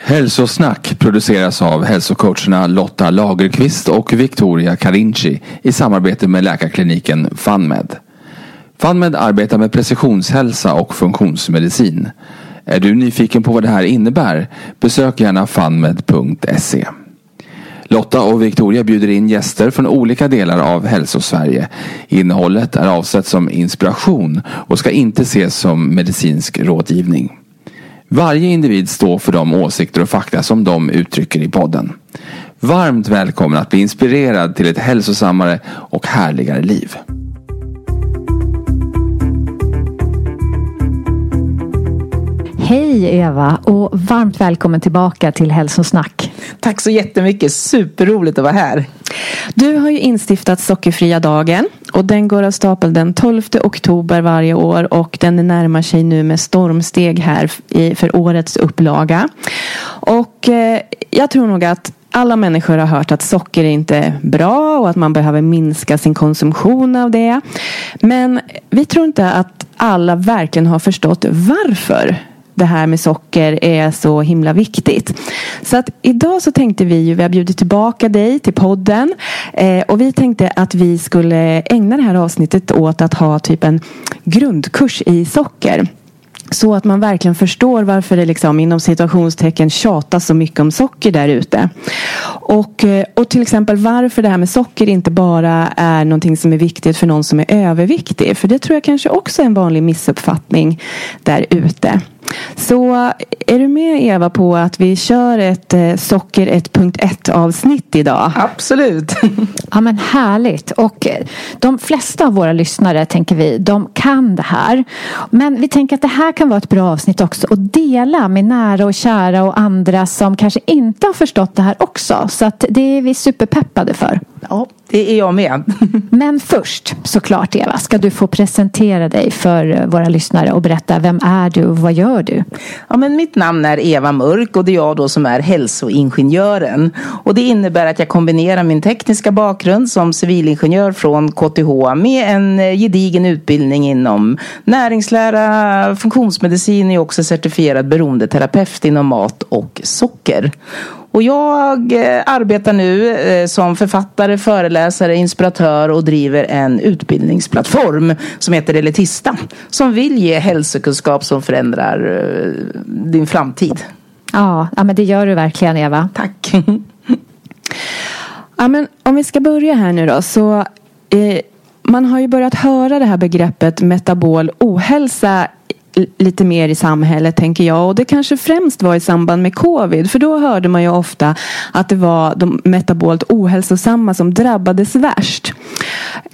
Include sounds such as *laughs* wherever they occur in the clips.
Hälsosnack produceras av hälsocoacherna Lotta Lagerqvist och Victoria Carinci i samarbete med läkarkliniken FunMed. FunMed arbetar med precisionshälsa och funktionsmedicin. Är du nyfiken på vad det här innebär? Besök gärna funmed.se. Lotta och Victoria bjuder in gäster från olika delar av Hälsosverige. Innehållet är avsett som inspiration och ska inte ses som medicinsk rådgivning. Varje individ står för de åsikter och fakta som de uttrycker i podden. Varmt välkommen att bli inspirerad till ett hälsosammare och härligare liv. Hej Eva och varmt välkommen tillbaka till Hälsosnack. Tack så jättemycket, superroligt att vara här. Du har ju instiftat Sockerfria dagen och den går av stapeln den 12 oktober varje år och den närmar sig nu med stormsteg här för årets upplaga. Och eh, jag tror nog att alla människor har hört att socker är inte bra och att man behöver minska sin konsumtion av det. Men vi tror inte att alla verkligen har förstått varför det här med socker är så himla viktigt. Så att idag så tänkte vi ju, vi har bjudit tillbaka dig till podden eh, och vi tänkte att vi skulle ägna det här avsnittet åt att ha typ en grundkurs i socker. Så att man verkligen förstår varför det liksom inom situationstecken tjatas så mycket om socker där ute. Och, eh, och till exempel varför det här med socker inte bara är någonting som är viktigt för någon som är överviktig. För det tror jag kanske också är en vanlig missuppfattning där ute. Så är du med Eva på att vi kör ett eh, Socker 1.1 avsnitt idag? Absolut. *laughs* Ja men härligt. Och eh, de flesta av våra lyssnare tänker vi, de kan det här. Men vi tänker att det här kan vara ett bra avsnitt också att dela med nära och kära och andra som kanske inte har förstått det här också. Så att det är vi superpeppade för. Ja, det är jag med. *laughs* Men först, såklart Eva, ska du få presentera dig för våra lyssnare och berätta vem är du och vad gör du? Ja, men mitt namn är Eva Mörk och det är jag då som är hälsoingenjören. Och det innebär att jag kombinerar min tekniska bakgrund som civilingenjör från KTH med en gedigen utbildning inom näringslära, funktionsmedicin och också certifierad beroendeterapeut inom mat och socker. Och jag eh, arbetar nu eh, som författare, föreläsare, inspiratör och driver en utbildningsplattform som heter Elitista. Som vill ge hälsokunskap som förändrar eh, din framtid. Ja, ja men det gör du verkligen Eva. Tack. *laughs* ja, men om vi ska börja här nu då så eh, man har ju börjat höra det här begreppet metabol ohälsa lite mer i samhället tänker jag. Och det kanske främst var i samband med covid. För då hörde man ju ofta att det var de metabolt ohälsosamma som drabbades värst.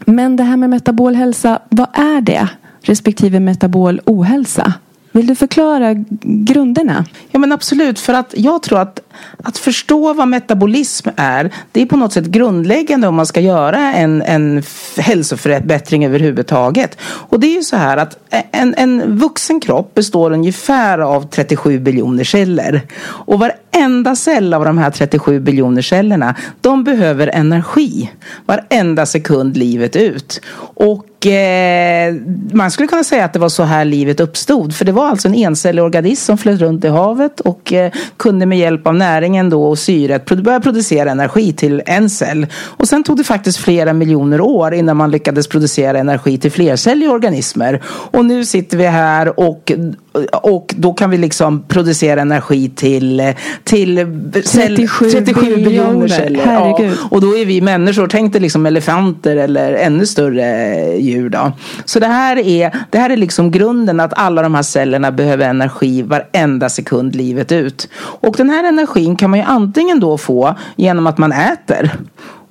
Men det här med metabol hälsa, vad är det? Respektive metabol ohälsa? Vill du förklara grunderna? Ja men absolut, för att jag tror att att förstå vad metabolism är, det är på något sätt grundläggande om man ska göra en, en hälsoförbättring överhuvudtaget. Och det är ju så här att en, en vuxen kropp består ungefär av 37 biljoner celler. Och varenda cell av de här 37 biljoner cellerna, de behöver energi varenda sekund livet ut. Och eh, man skulle kunna säga att det var så här livet uppstod. För det var alltså en encellig organism som flöt runt i havet och eh, kunde med hjälp av näringen då och syret börja producera energi till en cell. Och sen tog det faktiskt flera miljoner år innan man lyckades producera energi till flercelliga organismer. Och nu sitter vi här och och då kan vi liksom producera energi till, till 37, 37 biljoner celler. Ja, och då är vi människor, tänk dig liksom elefanter eller ännu större djur. Då. Så det här, är, det här är liksom grunden att alla de här cellerna behöver energi varenda sekund livet ut. Och den här energin kan man ju antingen då få genom att man äter.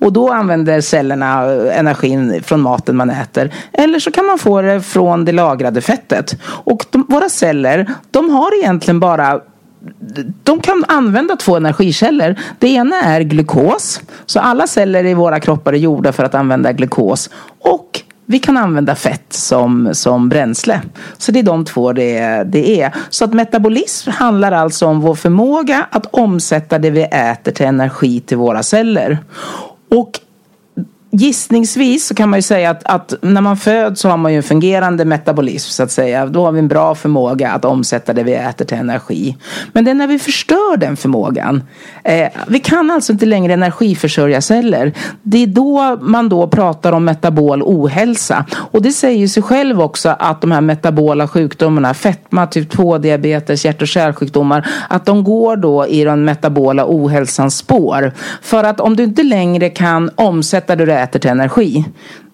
Och då använder cellerna eh, energin från maten man äter. Eller så kan man få det från det lagrade fettet. Och de, våra celler, de har egentligen bara de kan använda två energikällor. Det ena är glukos. Så alla celler i våra kroppar är gjorda för att använda glukos. Och vi kan använda fett som, som bränsle. Så det är de två det, det är. Så att metabolism handlar alltså om vår förmåga att omsätta det vi äter till energi till våra celler. Och gissningsvis så kan man ju säga att, att, när man föds så har man ju en fungerande metabolism så att säga. Då har vi en bra förmåga att omsätta det vi äter till energi. Men det är när vi förstör den förmågan. Eh, vi kan alltså inte längre energiförsörja celler. Det är då man då pratar om metabol ohälsa. Och det säger sig själv också att de här metabola sjukdomarna, fetma, typ 2 diabetes, hjärt och kärlsjukdomar, att de går då i den metabola ohälsans spår. För att om du inte längre kan omsätta det du äter till energi.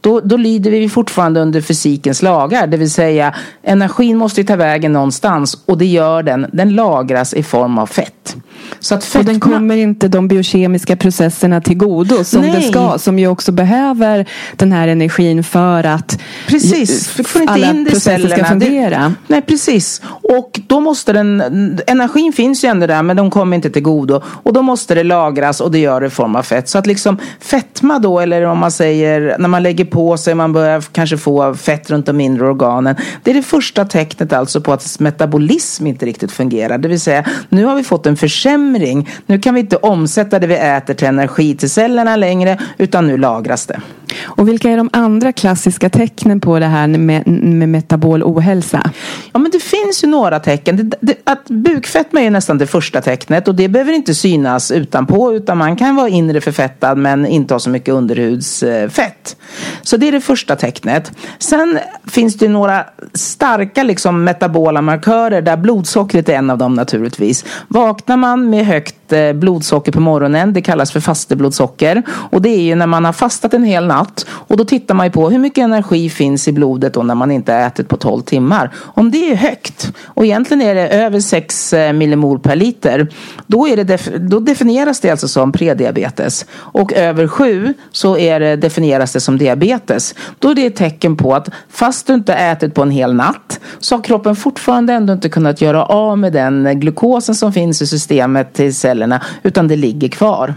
Då, då lyder vi fortfarande under fysikens lagar. Det vill säga energin måste ta vägen någonstans och det gör den. Den lagras i form av fett. Så att fetma... Och den kommer inte de biokemiska processerna till godo som Nej. det ska. Som ju också behöver den här energin för att precis. Du får inte alla in processer ska fungera. Nej, precis. Och då måste den... Energin finns ju ändå där men de kommer inte till godo. Och då måste det lagras och det gör det i form av fett. Så att liksom fetma då eller om man säger när man lägger på sig man börjar kanske få fett runt de inre organen. Det är det första tecknet alltså på att metabolism inte riktigt fungerar. Det vill säga nu har vi fått en försämring försämring. Nu kan vi inte omsätta det vi äter till energi till cellerna längre utan nu lagras det. Och vilka är de andra klassiska tecknen på det här med, med metabol ohälsa? Ja men det finns ju några tecken. Det, det, att bukfetma är nästan det första tecknet och det behöver inte synas utanpå utan man kan vara inre förfettad men inte ha så mycket underhudsfett. Så det är det första tecknet. Sen finns det några starka liksom, metabola markörer där blodsockret är en av dem naturligtvis. Vaknar man med högt eh, blodsocker på morgonen, det kallas för fasteblodsocker. Och det är ju när man har fastat en hel natt och då tittar man ju på hur mycket energi finns i blodet då när man inte har ätit på 12 timmar. Om det är högt och egentligen är det över 6 eh, millimol per liter då, är det def då definieras det alltså som prediabetes. Och över 7 så är det, definieras det som diabetes. Då är det ett tecken på att fast du inte ätit på en hel natt så har kroppen fortfarande ändå inte kunnat göra av med den glukosen som finns i systemet till cellerna utan det ligger kvar.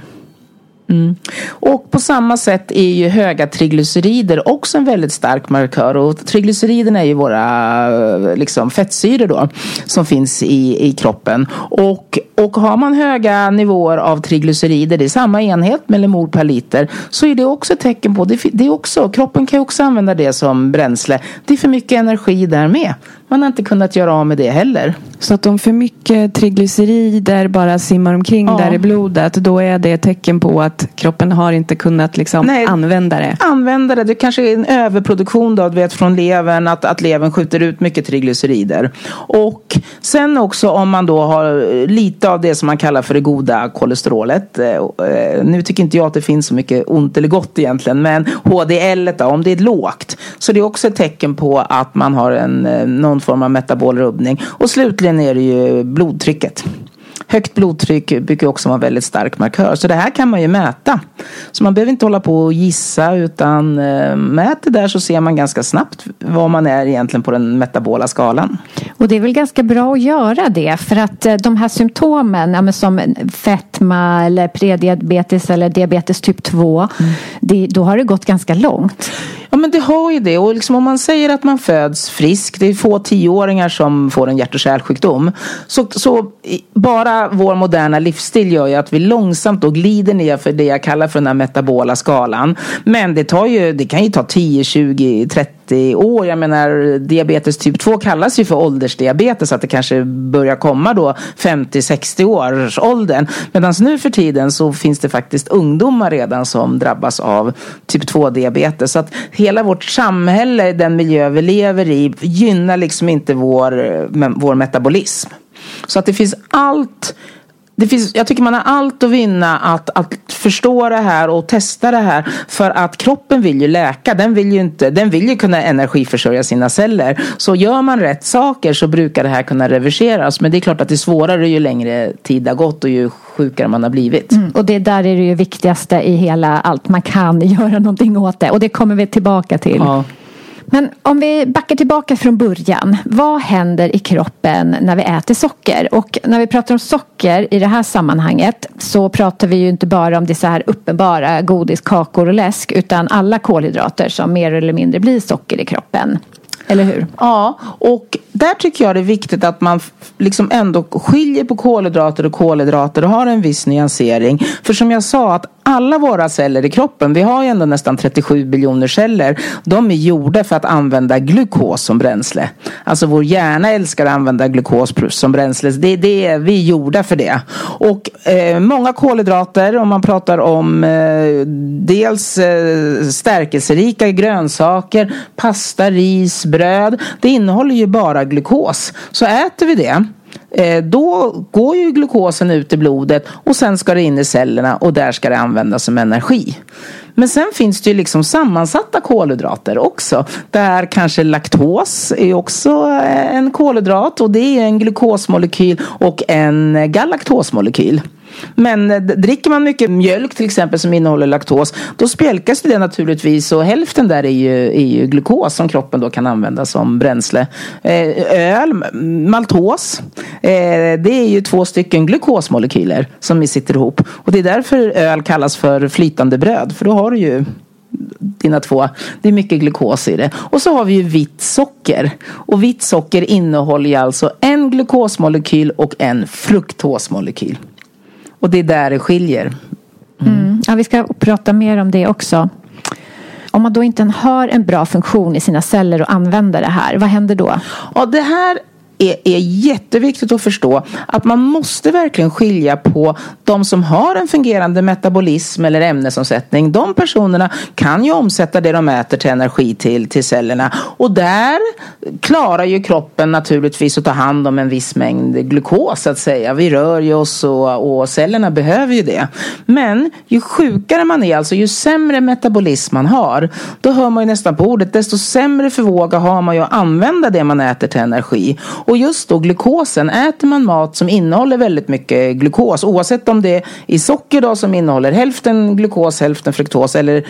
Mm. Och på samma sätt är ju höga triglycerider också en väldigt stark markör. Och triglyceriderna är ju våra eh, liksom, fettsyror då som finns i, i kroppen. Och, och har man höga nivåer av triglycerider, det är samma enhet millimol per liter, så är det också ett tecken på, det, det är också, kroppen kan ju också använda det som bränsle. Det är för mycket energi där med. Man har inte kunnat göra av med det heller. Så att om för mycket triglycerider bara simmar omkring ja. där i blodet då är det ett tecken på att kroppen har inte kunnat liksom Nej, använda det? Använda det. Det kanske är en överproduktion då, du vet, från levern att, att levern skjuter ut mycket triglycerider. Och sen också om man då har lite av det som man kallar för det goda kolesterolet. Eh, eh, nu tycker inte jag att det finns så mycket ont eller gott egentligen men HDL då, om det är lågt så det är också ett tecken på att man har en, eh, någon form av metabolrubbning. Och slutligen är det ju blodtrycket. Högt blodtryck brukar också vara en väldigt stark markör. Så det här kan man ju mäta. Så man behöver inte hålla på och gissa utan äh, mät det där så ser man ganska snabbt var man är egentligen på den metabola skalan. Och det är väl ganska bra att göra det för att äh, de här symptomen ja, som fetma eller prediabetes eller diabetes typ 2 mm. det, då har det gått ganska långt. Ja men det har ju det och liksom om man säger att man föds frisk, det är få tioåringar som får en hjärt och kärlsjukdom. Så, så bara vår moderna livsstil gör ju att vi långsamt då glider ner för det jag kallar för den här metabola skalan. Men det tar ju, det kan ju ta 10, 20, 30 30 år. Jag menar diabetes typ 2 kallas ju för åldersdiabetes. Att det kanske börjar komma då 50-60 års åldern. Medan nu för tiden så finns det faktiskt ungdomar redan som drabbas av typ 2 diabetes. Så att hela vårt samhälle, den miljö vi lever i gynnar liksom inte vår, vår metabolism. Så att det finns allt det finns, jag tycker man har allt att vinna att, att förstå det här och testa det här. För att kroppen vill ju läka. Den vill ju, inte, den vill ju kunna energiförsörja sina celler. Så gör man rätt saker så brukar det här kunna reverseras. Men det är klart att det är svårare ju längre tid har gått och ju sjukare man har blivit. Mm, och det där är det ju viktigaste i hela allt. Man kan *laughs* göra någonting åt det. Och det kommer vi tillbaka till. Ja. Men om vi backar tillbaka från början. Vad händer i kroppen när vi äter socker? Och när vi pratar om socker i det här sammanhanget så pratar vi ju inte bara om det så här uppenbara godis, kakor och läsk utan alla kolhydrater som mer eller mindre blir socker i kroppen. Eller hur? Ja, och där tycker jag det är viktigt att man liksom ändå skiljer på kolhydrater och kolhydrater och har en viss nyansering. För som jag sa att alla våra celler i kroppen, vi har ju ändå nästan 37 biljoner celler, de är gjorda för att använda glukos som bränsle. Alltså vår hjärna älskar att använda glukos som bränsle. Det, det, vi är gjorda för det. Och eh, många kolhydrater, om man pratar om eh, dels eh, stärkelserika grönsaker, pasta, ris, bröd. Det innehåller ju bara glukos. Så äter vi det Eh, då går ju glukosen ut i blodet och sen ska det in i cellerna och där ska det användas som energi. Men sen finns det ju liksom sammansatta kolhydrater också. Där kanske laktos är också eh, en kolhydrat och det är en glukosmolekyl och en eh, galaktosmolekyl. Men eh, dricker man mycket mjölk till exempel som innehåller laktos då spjälkas det naturligtvis och hälften där är ju, är ju glukos som kroppen då kan använda som bränsle. Eh, öl, maltos, eh, det är ju två stycken glukosmolekyler som sitter ihop och det är därför öl kallas för flytande bröd för då har du ju dina två. Det är mycket glukos i det. Och så har vi ju vitt socker. Och vitt socker innehåller ju alltså en glukosmolekyl och en fruktosmolekyl. Och det är där det skiljer. Mm. Mm. Ja, vi ska prata mer om det också. Om man då inte har en bra funktion i sina celler och använder det här, vad händer då? Ja, det här är, är jätteviktigt att förstå att man måste verkligen skilja på de som har en fungerande metabolism eller ämnesomsättning. De personerna kan ju omsätta det de äter till energi till, till cellerna och där klarar ju kroppen naturligtvis att ta hand om en viss mängd glukos så att säga. Vi rör ju oss och, och cellerna behöver ju det. Men ju sjukare man är, alltså ju sämre metabolism man har, då hör man ju nästan på ordet, desto sämre förmåga har man ju att använda det man äter till energi. Och just då glukosen, äter man mat som innehåller väldigt mycket glukos oavsett om det är socker då som innehåller hälften glukos, hälften fruktos eller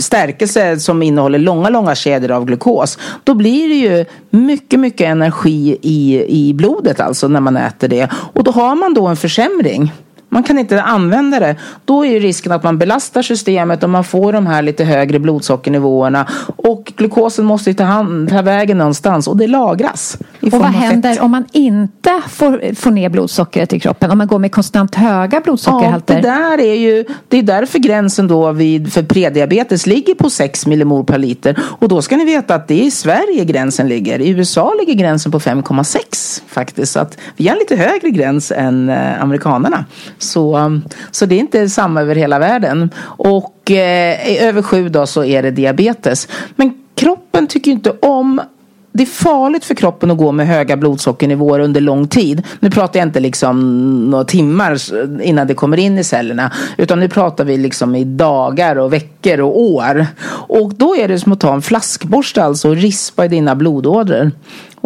stärkelse som innehåller långa, långa kedjor av glukos. Då blir det ju mycket, mycket energi i, i blodet alltså när man äter det. Och då har man då en försämring. Man kan inte använda det. Då är ju risken att man belastar systemet och man får de här lite högre blodsockernivåerna. Och glukosen måste ta, hand, ta vägen någonstans och det lagras. Och vad händer fett. om man inte får, får ner blodsockret i kroppen? Om man går med konstant höga blodsockerhalter? Ja, det där är ju, det är därför gränsen då vid, för prediabetes ligger på 6 millimol per liter. Och då ska ni veta att det är i Sverige gränsen ligger. I USA ligger gränsen på 5,6 faktiskt. Så att vi har en lite högre gräns än eh, amerikanerna. Så, så det är inte samma över hela världen. Och eh, över sju då så är det diabetes. Men kroppen tycker inte om det är farligt för kroppen att gå med höga blodsockernivåer under lång tid. Nu pratar jag inte liksom några timmar innan det kommer in i cellerna. Utan nu pratar vi liksom i dagar och veckor och år. Och då är det som att ta en flaskborste alltså och rispa i dina blodådror.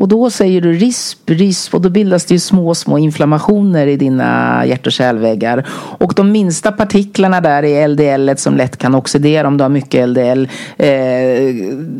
Och då säger du risp, risp och då bildas det ju små, små inflammationer i dina hjärt och kärlväggar. Och de minsta partiklarna där är LDL som lätt kan oxidera om du har mycket LDL. Eh,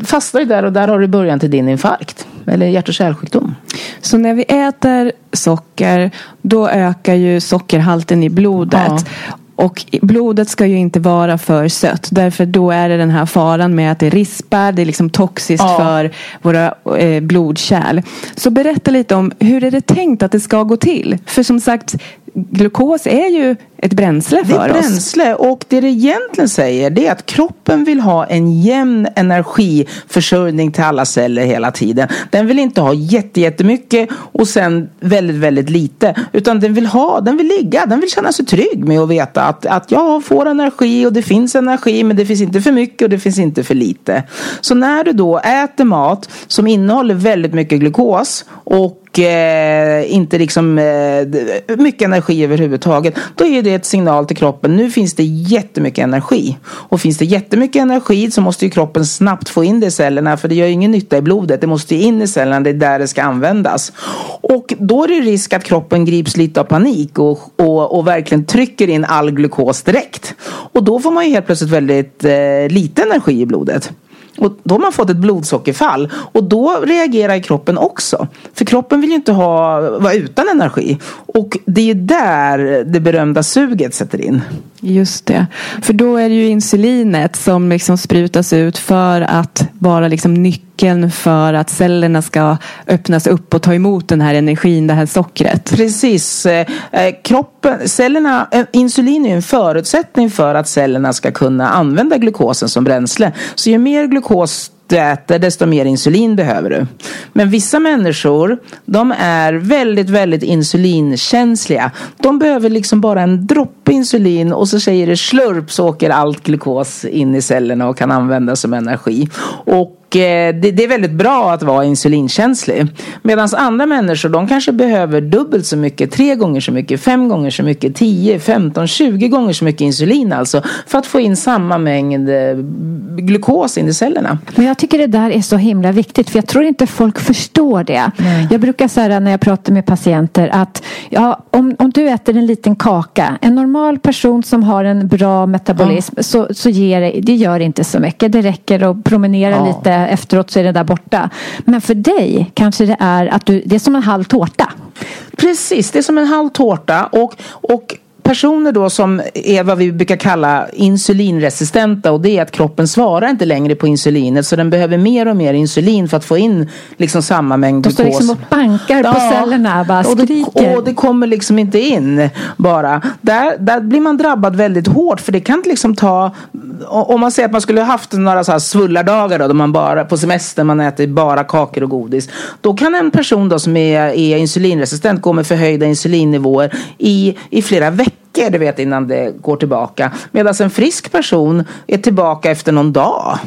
fastnar ju där och där har du början till din infarkt. Eller hjärt och kärlsjukdom. Så när vi äter socker då ökar ju sockerhalten i blodet. Ja. Och blodet ska ju inte vara för sött. Därför då är det den här faran med att det rispar. Det är liksom toxiskt ja. för våra eh, blodkärl. Så berätta lite om hur är det tänkt att det ska gå till? För som sagt glukos är ju ett bränsle för oss. Det är bränsle oss. och det det egentligen säger det är att kroppen vill ha en jämn energiförsörjning till alla celler hela tiden. Den vill inte ha jättemycket och sen väldigt, väldigt lite. Utan den vill ha, den vill ligga, den vill känna sig trygg med att veta att, att jag får energi och det finns energi men det finns inte för mycket och det finns inte för lite. Så när du då äter mat som innehåller väldigt mycket glukos och och eh, inte liksom eh, mycket energi överhuvudtaget. Då är det ett signal till kroppen. Nu finns det jättemycket energi. Och finns det jättemycket energi så måste ju kroppen snabbt få in det i cellerna. För det gör ju ingen nytta i blodet. Det måste in i cellerna. Det är där det ska användas. Och då är det risk att kroppen grips lite av panik och, och, och verkligen trycker in all glukos direkt. Och då får man ju helt plötsligt väldigt eh, lite energi i blodet. Och då har man fått ett blodsockerfall. Och då reagerar kroppen också. För kroppen vill ju inte ha, vara utan energi. Och det är där det berömda suget sätter in. Just det. För då är det ju insulinet som liksom sprutas ut för att vara liksom nyckeln för att cellerna ska öppnas upp och ta emot den här energin, det här sockret. Precis. Eh, eh, kroppen, cellerna, eh, insulin är en förutsättning för att cellerna ska kunna använda glukosen som bränsle. Så ju mer glukos du äter desto mer insulin behöver du. Men vissa människor de är väldigt, väldigt insulinkänsliga. De behöver liksom bara en droppe insulin och så säger det slurp så åker allt glukos in i cellerna och kan användas som energi. Och det, det, är väldigt bra att vara insulinkänslig. Medan andra människor de kanske behöver dubbelt så mycket, tre gånger så mycket, fem gånger så mycket, tio, femton, tjugo gånger så mycket insulin alltså. För att få in samma mängd eh, glukos in i cellerna. Men jag tycker det där är så himla viktigt för jag tror inte folk förstår det. Nej. Jag brukar säga när jag pratar med patienter att ja, om, om du äter en liten kaka, en normal person som har en bra metabolism ja. så, så ger det, det gör inte så mycket. Det räcker att promenera ja. lite efteråt så är det där borta. Men för dig kanske det är att du, det är som en halv tårta. Precis, det är som en halv tårta och, och personer då som är vad vi brukar kalla insulinresistenta och det är att kroppen svarar inte längre på insulinet så den behöver mer och mer insulin för att få in liksom samma mängd glukos. De står liksom och bankar på cellerna bara och det, och det kommer liksom inte in bara. Där, där blir man drabbad väldigt hårt för det kan liksom ta om man säger att man skulle haft några så här svullardagar då, då man bara på semester man äter bara kakor och godis. Då kan en person då som är, är insulinresistent gå med förhöjda insulinnivåer i, i flera veckor veckor du vet, innan det går tillbaka. Medan en frisk person är tillbaka efter någon dag.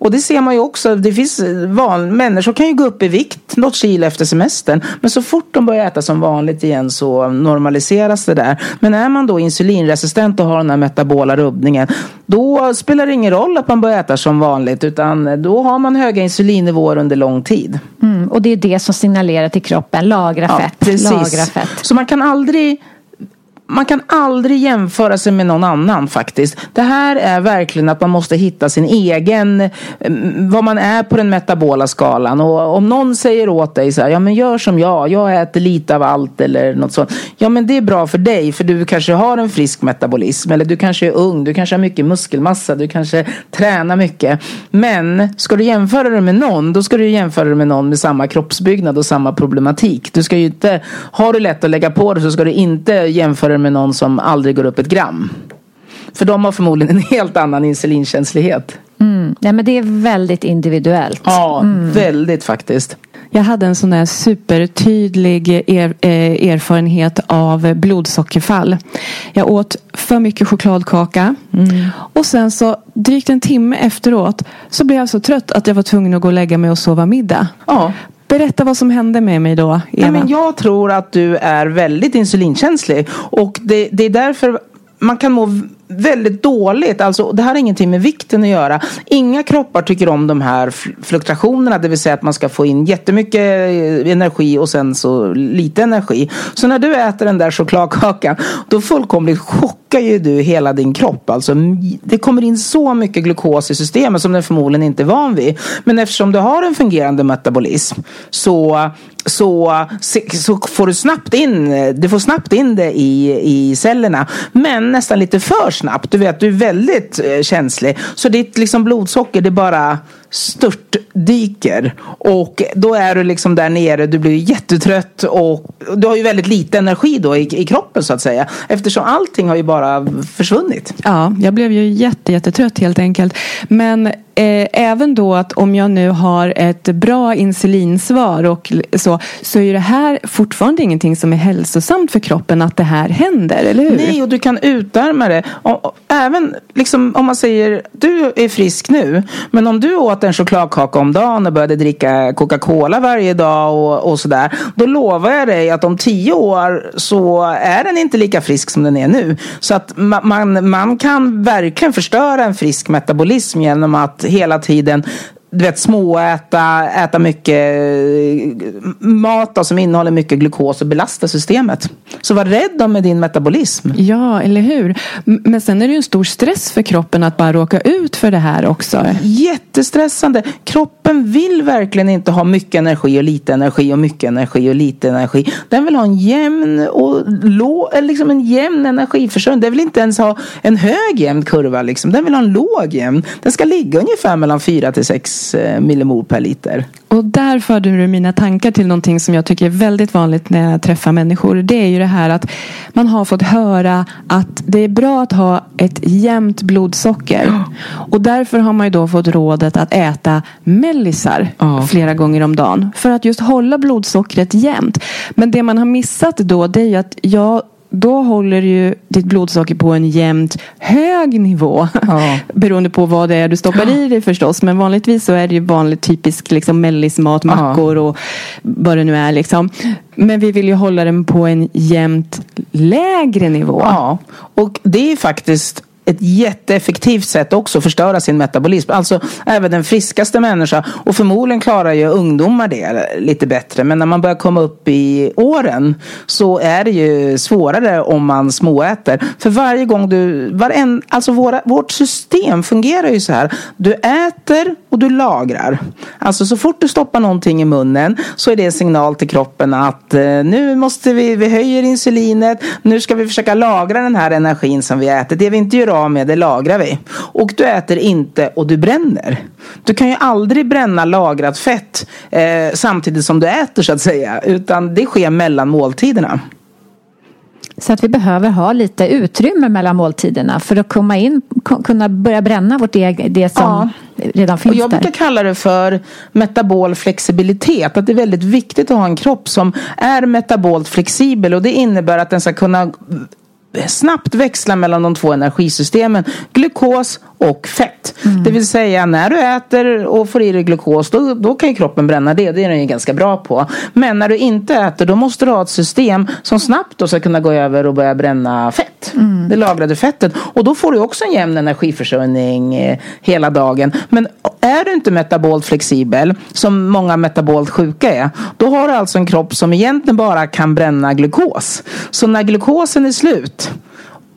Och det ser man ju också. Det finns van, människor kan ju gå upp i vikt något kilo efter semestern. Men så fort de börjar äta som vanligt igen så normaliseras det där. Men är man då insulinresistent och har den här metabola rubbningen. Då spelar det ingen roll att man börjar äta som vanligt. Utan då har man höga insulinnivåer under lång tid. Mm, och det är det som signalerar till kroppen. Lagra fett. Ja, precis. Lagra fett. Så man kan aldrig man kan aldrig jämföra sig med någon annan faktiskt. Det här är verkligen att man måste hitta sin egen, mm, vad man är på den metabola skalan. Och om någon säger åt dig så här, ja men gör som jag, jag äter lite av allt eller något sånt. Ja men det är bra för dig för du kanske har en frisk metabolism eller du kanske är ung, du kanske har mycket muskelmassa, du kanske tränar mycket. Men ska du jämföra dig med någon, då ska du jämföra dig med någon med samma kroppsbyggnad och samma problematik. Du ska ju inte, har du lätt att lägga på dig så ska du inte jämföra med någon som aldrig går upp ett gram. För de har förmodligen en helt annan insulinkänslighet. Mm. Ja, men det är väldigt individuellt. Ja, mm. väldigt faktiskt. Jag hade en sån där supertydlig er, eh, erfarenhet av blodsockerfall. Jag åt för mycket chokladkaka. Mm. Och sen så drygt en timme efteråt så blev jag så trött att jag var tvungen att gå och lägga mig och sova middag. Ja. Berätta vad som hände med mig då, Eva. Nej, men jag tror att du är väldigt insulinkänslig. Och det, det är därför man kan må väldigt dåligt. Alltså, det här har ingenting med vikten att göra. Inga kroppar tycker om de här fluktuationerna. Det vill säga att man ska få in jättemycket eh, energi och sen så lite energi. Så när du äter den där chokladkakan då fullkomligt chockar ju du hela din kropp. Alltså, det kommer in så mycket glukos i systemet som den förmodligen inte är van vid. Men eftersom du har en fungerande metabolism så så, så får du snabbt in, du får snabbt in det i, i cellerna. Men nästan lite för snabbt. Du vet, du är väldigt eh, känslig. Så ditt liksom blodsocker, det bara störtdyker. Och då är du liksom där nere, du blir jättetrött och du har ju väldigt lite energi då i, i kroppen så att säga. Eftersom allting har ju bara försvunnit. Ja, jag blev ju jätte, jättetrött helt enkelt. Men eh, även då att om jag nu har ett bra insulinsvar och så, så är det här fortfarande ingenting som är hälsosamt för kroppen att det här händer, eller hur? Nej, och du kan utarma det. Och, och, även liksom, om man säger, du är frisk nu, men om du åt en chokladkaka om dagen och började dricka Coca-Cola varje dag och, och sådär, då lovar jag dig att om tio år så är den inte lika frisk som den är nu. Så att man, man, man kan verkligen förstöra en frisk metabolism genom att hela tiden du vet, småäta, äta mycket eh, mat då, som innehåller mycket glukos och belasta systemet. Så var rädd om med din metabolism. Ja, eller hur? Men sen är det ju en stor stress för kroppen att bara råka ut för det här också. Jättestressande. Kroppen vill verkligen inte ha mycket energi och lite energi och mycket energi och lite energi. Den vill ha en jämn och låg, liksom en jämn energiförsörjning. Den vill inte ens ha en hög jämn kurva. Liksom. Den vill ha en låg jämn. Den ska ligga ungefär mellan 4 till 6 Eh, millimol per liter. Och där förde du mina tankar till någonting som jag tycker är väldigt vanligt när jag träffar människor. Det är ju det här att man har fått höra att det är bra att ha ett jämnt blodsocker. *gasps* Och därför har man ju då fått rådet att äta mellisar ja. flera gånger om dagen. För att just hålla blodsockret jämnt. Men det man har missat då det är ju att jag då håller ju ditt blodsocker på en jämnt hög nivå. Ja. *laughs* Beroende på vad det är du stoppar ja. i dig förstås. Men vanligtvis så är det ju vanligt typisk liksom mellismat, mackor ja. och vad det nu är. Liksom. Men vi vill ju hålla den på en jämnt lägre nivå. Ja, och det är faktiskt ett jätteeffektivt sätt också att förstöra sin metabolism. Alltså även den friskaste människa. Och förmodligen klarar ju ungdomar det lite bättre. Men när man börjar komma upp i åren så är det ju svårare om man småäter. För varje gång du, varen, alltså våra, vårt system fungerar ju så här. Du äter och du lagrar. Alltså så fort du stoppar någonting i munnen så är det en signal till kroppen att eh, nu måste vi, vi höjer insulinet. Nu ska vi försöka lagra den här energin som vi äter. Det vi inte gör av med det lagrar vi. Och du äter inte och du bränner. Du kan ju aldrig bränna lagrat fett eh, samtidigt som du äter så att säga. Utan det sker mellan måltiderna. Så att vi behöver ha lite utrymme mellan måltiderna för att komma in, kunna börja bränna vårt eget, det som ja. redan finns och jag där. brukar kalla det för metabol flexibilitet. Att det är väldigt viktigt att ha en kropp som är metabolt flexibel och det innebär att den ska kunna snabbt växla mellan de två energisystemen, glukos och fett. Mm. Det vill säga när du äter och får i dig glukos då, då kan ju kroppen bränna det. Det är den ju ganska bra på. Men när du inte äter då måste du ha ett system som snabbt då ska kunna gå över och börja bränna fett. Mm. Det lagrade fettet. Och då får du också en jämn energiförsörjning eh, hela dagen. Men är du inte metabolt flexibel som många metabolt sjuka är. Då har du alltså en kropp som egentligen bara kan bränna glukos. Så när glukosen är slut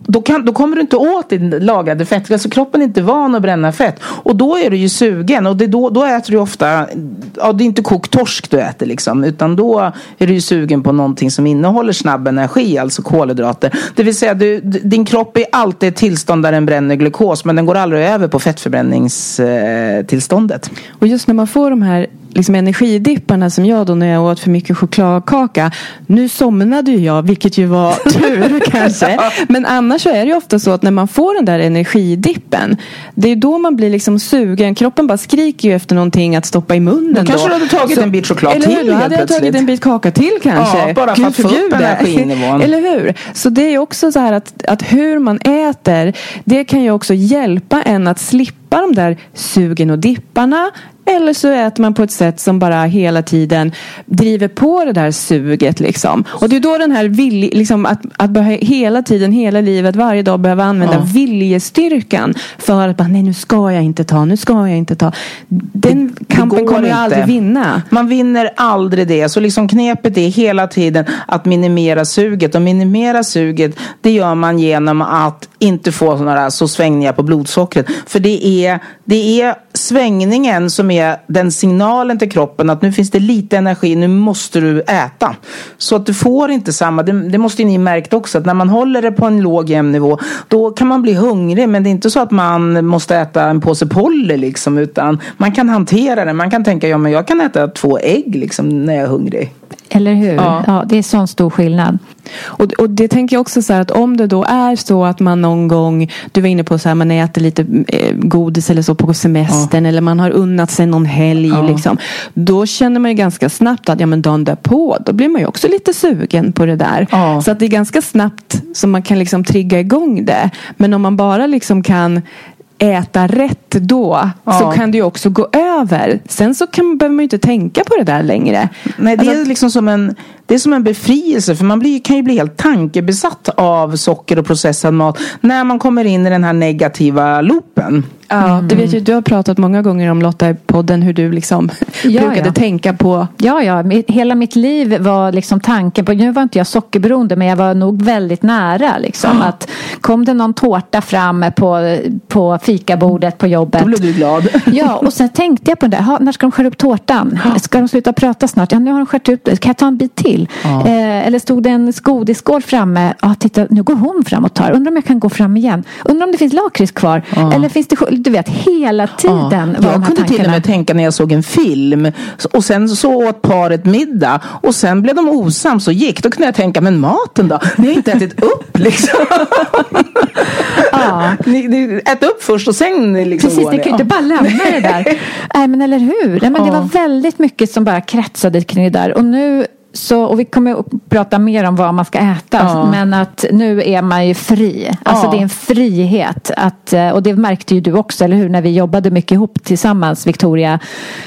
då, kan, då kommer du inte åt din lagrade fett. Alltså kroppen är inte van att bränna fett. Och då är du ju sugen. Och det då, då äter du ofta, ja det är inte kokt torsk du äter liksom. Utan då är du ju sugen på någonting som innehåller snabb energi, alltså kolhydrater. Det vill säga du, din kropp är alltid ett tillstånd där den bränner glukos. Men den går aldrig över på fettförbränningstillståndet. Och just när man får de här liksom energidipparna som jag då när jag åt för mycket chokladkaka. Nu somnade ju jag, vilket ju var *laughs* tur kanske. Men annars så är det ju ofta så att när man får den där energidippen. Det är då man blir liksom sugen. Kroppen bara skriker ju efter någonting att stoppa i munnen. Då kanske du hade tagit så, en bit choklad eller till hur, Då hade jag tagit en bit kaka till kanske. Ja, bara för att få upp energinivån. *laughs* eller hur? Så det är också så här att, att hur man äter. Det kan ju också hjälpa en att slippa de där sugen och dipparna eller så äter man på ett sätt som bara hela tiden driver på det där suget. Liksom. Och det är då den här vilj, liksom, att, att hela tiden, hela livet, varje dag behöva använda ja. viljestyrkan för att bara, nej nu ska jag inte ta, nu ska jag inte ta. Den det, kampen det kommer jag aldrig vinna. Man vinner aldrig det. Så liksom knepet är hela tiden att minimera suget. Och minimera suget, det gör man genom att inte få sådana så svängningar på blodsockret. För det är, det är svängningen som är den signalen till kroppen att nu finns det lite energi, nu måste du äta. Så att du får inte samma, det, det måste ju ni märkt också, att när man håller det på en låg jämn nivå då kan man bli hungrig men det är inte så att man måste äta en påse Polly liksom utan man kan hantera det. Man kan tänka, ja men jag kan äta två ägg liksom när jag är hungrig. Eller hur? Ja. Ja. det är sån stor skillnad. Och, och det tänker jag också så här att om det då är så att man någon gång, du var inne på så här, man äter lite eh, godis eller så på semestern eller man har unnat sig någon helg liksom. Då känner man ju ganska snabbt att ja men dagen därpå, då blir man ju också lite sugen på det där. Ja. Så att det är ganska snabbt som man kan liksom trigga igång det. Men om man bara liksom kan äta rätt då så Ja. kan det ju också gå över. Sen så kan, behöver man ju inte tänka på det där längre. Nej, det Alltså- är liksom som en, det är som en befrielse för man blir, kan ju bli helt tankebesatt av socker och processad mat när man kommer in i den här negativa loopen. Ja, det vet ju, du har pratat många gånger om Lotta i podden hur du liksom *laughs* Ja, brukade ja. tänka på Ja, ja. Hela mitt liv var liksom tanken på, nu var inte jag sockerberoende men jag var nog väldigt nära liksom. Att kom det någon tårta fram på, på fikabordet på jobbet. Då blev du glad. *laughs* Ja, och sen tänkte jag på det där. När ska de skära upp tårtan? Ska de sluta prata snart? Ja, nu har de skärt upp det. Kan jag ta en bit till? Eh, eller stod det en godisskål framme? Ja, titta, nu går hon fram och tar. Undrar om jag kan gå fram igen. Undrar om det finns lakrits kvar? Eller finns det... Du vet, hela tiden de Jag kunde till och tankarna. med tänka när jag såg en film och sen så åt paret middag och sen blev de osams och gick. Då kunde jag tänka, men maten då? Ni har inte ätit upp *laughs* liksom. Ja. ni, ni, ät upp först och sen liksom Precis, ni. kan ju inte bara lämna det där. *laughs* Nej, men eller hur? Nej, men Det Ja. var väldigt mycket som bara kretsade kring det där. Och nu så, och vi kommer att prata mer om vad man ska äta. Ja. Men att nu är man ju fri. Alltså Ja. det är en frihet. Att, eh, och det märkte ju du också, eller hur? När vi jobbade mycket ihop tillsammans, Victoria.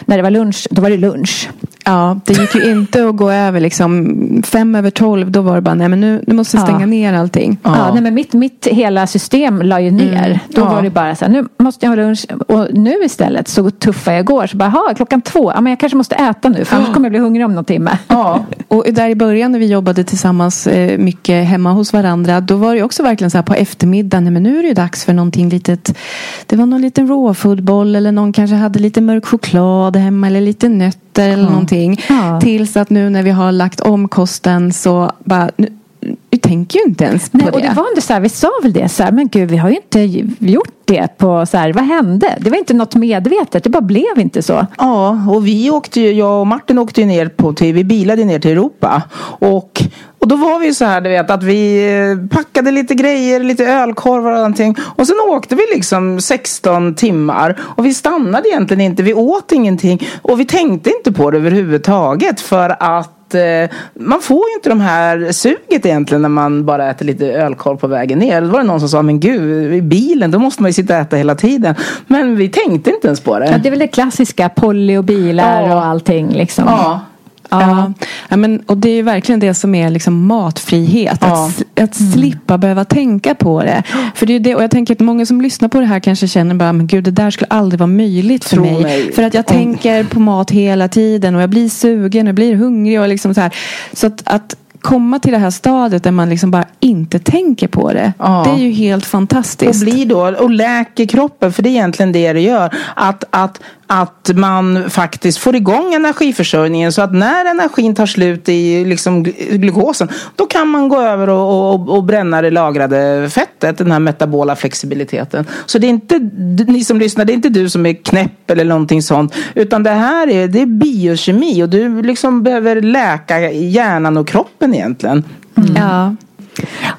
När det var lunch, då var det lunch. Ja, det gick ju inte att gå över liksom fem över tolv. Då var det bara, nej men nu, nu måste jag stänga Ja. ner allting. Ja. nej, men mitt, mitt hela system la ju ner. Då Ja. var det bara så här, nu måste jag ha lunch. Och nu istället så tuffa jag går. Så bara, "Ha, klockan två, ja, men jag kanske måste äta nu för annars kommer jag bli hungrig om någon timme. Ja. Och där i början när vi jobbade tillsammans eh, mycket hemma hos varandra. Då var det också verkligen så här på eftermiddagen. Nej, men nu är det ju dags för någonting litet. Det var någon liten råfoodboll eller någon kanske hade lite mörk choklad hemma. Eller lite nötter eller någonting. Ja. Tills att nu när vi har lagt om kosten så bara. Nu, vi tänker ju inte ens på Nej, det. och det var inte så här, vi sa väl det så här, men gud vi har ju inte gjort det på så här, vad hände? Det var inte något medvetet, det bara blev inte så. Ja, och vi åkte ju, jag och Martin åkte ju ner på, till, vi bilade ner till Europa. Och, och då var vi så här, du vet, att vi eh, packade lite grejer, lite ölkorvar och någonting. Och sen åkte vi liksom 16 timmar. Och vi stannade egentligen inte, vi åt ingenting. Och vi tänkte inte på det överhuvudtaget för att eh, man får ju inte de här suget egentligen när man bara äter lite ölkorv på vägen ner. Då var det någon som sa, men gud, i bilen då måste man ju sitta och äta hela tiden. Men vi tänkte inte ens på det. Ja, det är väl det klassiska, Polly och bilar Ja. och allting liksom. Ja. Ja. Ja, men, och det är ju verkligen det som är liksom matfrihet. Ja. Att, att slippa behöva tänka på det. För det är det, och jag tänker att många som lyssnar på det här kanske känner bara, men gud det där skulle aldrig vara möjligt för mig. mig. För att jag Om- tänker på mat hela tiden och jag blir sugen och jag blir hungrig. Och liksom så här. så att, att komma till det här stadiet där man liksom bara inte tänker på det. Ja. Det är ju helt Och fantastiskt. blir då, och läker kroppen, för det är egentligen det det gör. Att, att, att man faktiskt får igång energiförsörjningen så att när energin tar slut i liksom gl- glukosen då kan man gå över och, och, och bränna det lagrade fettet, den här metabola flexibiliteten. Så det är inte, ni som lyssnar, det är inte du som är knäpp eller någonting sånt. Utan det här är, det är biokemi och du liksom behöver läka hjärnan och kroppen egentligen. Ja.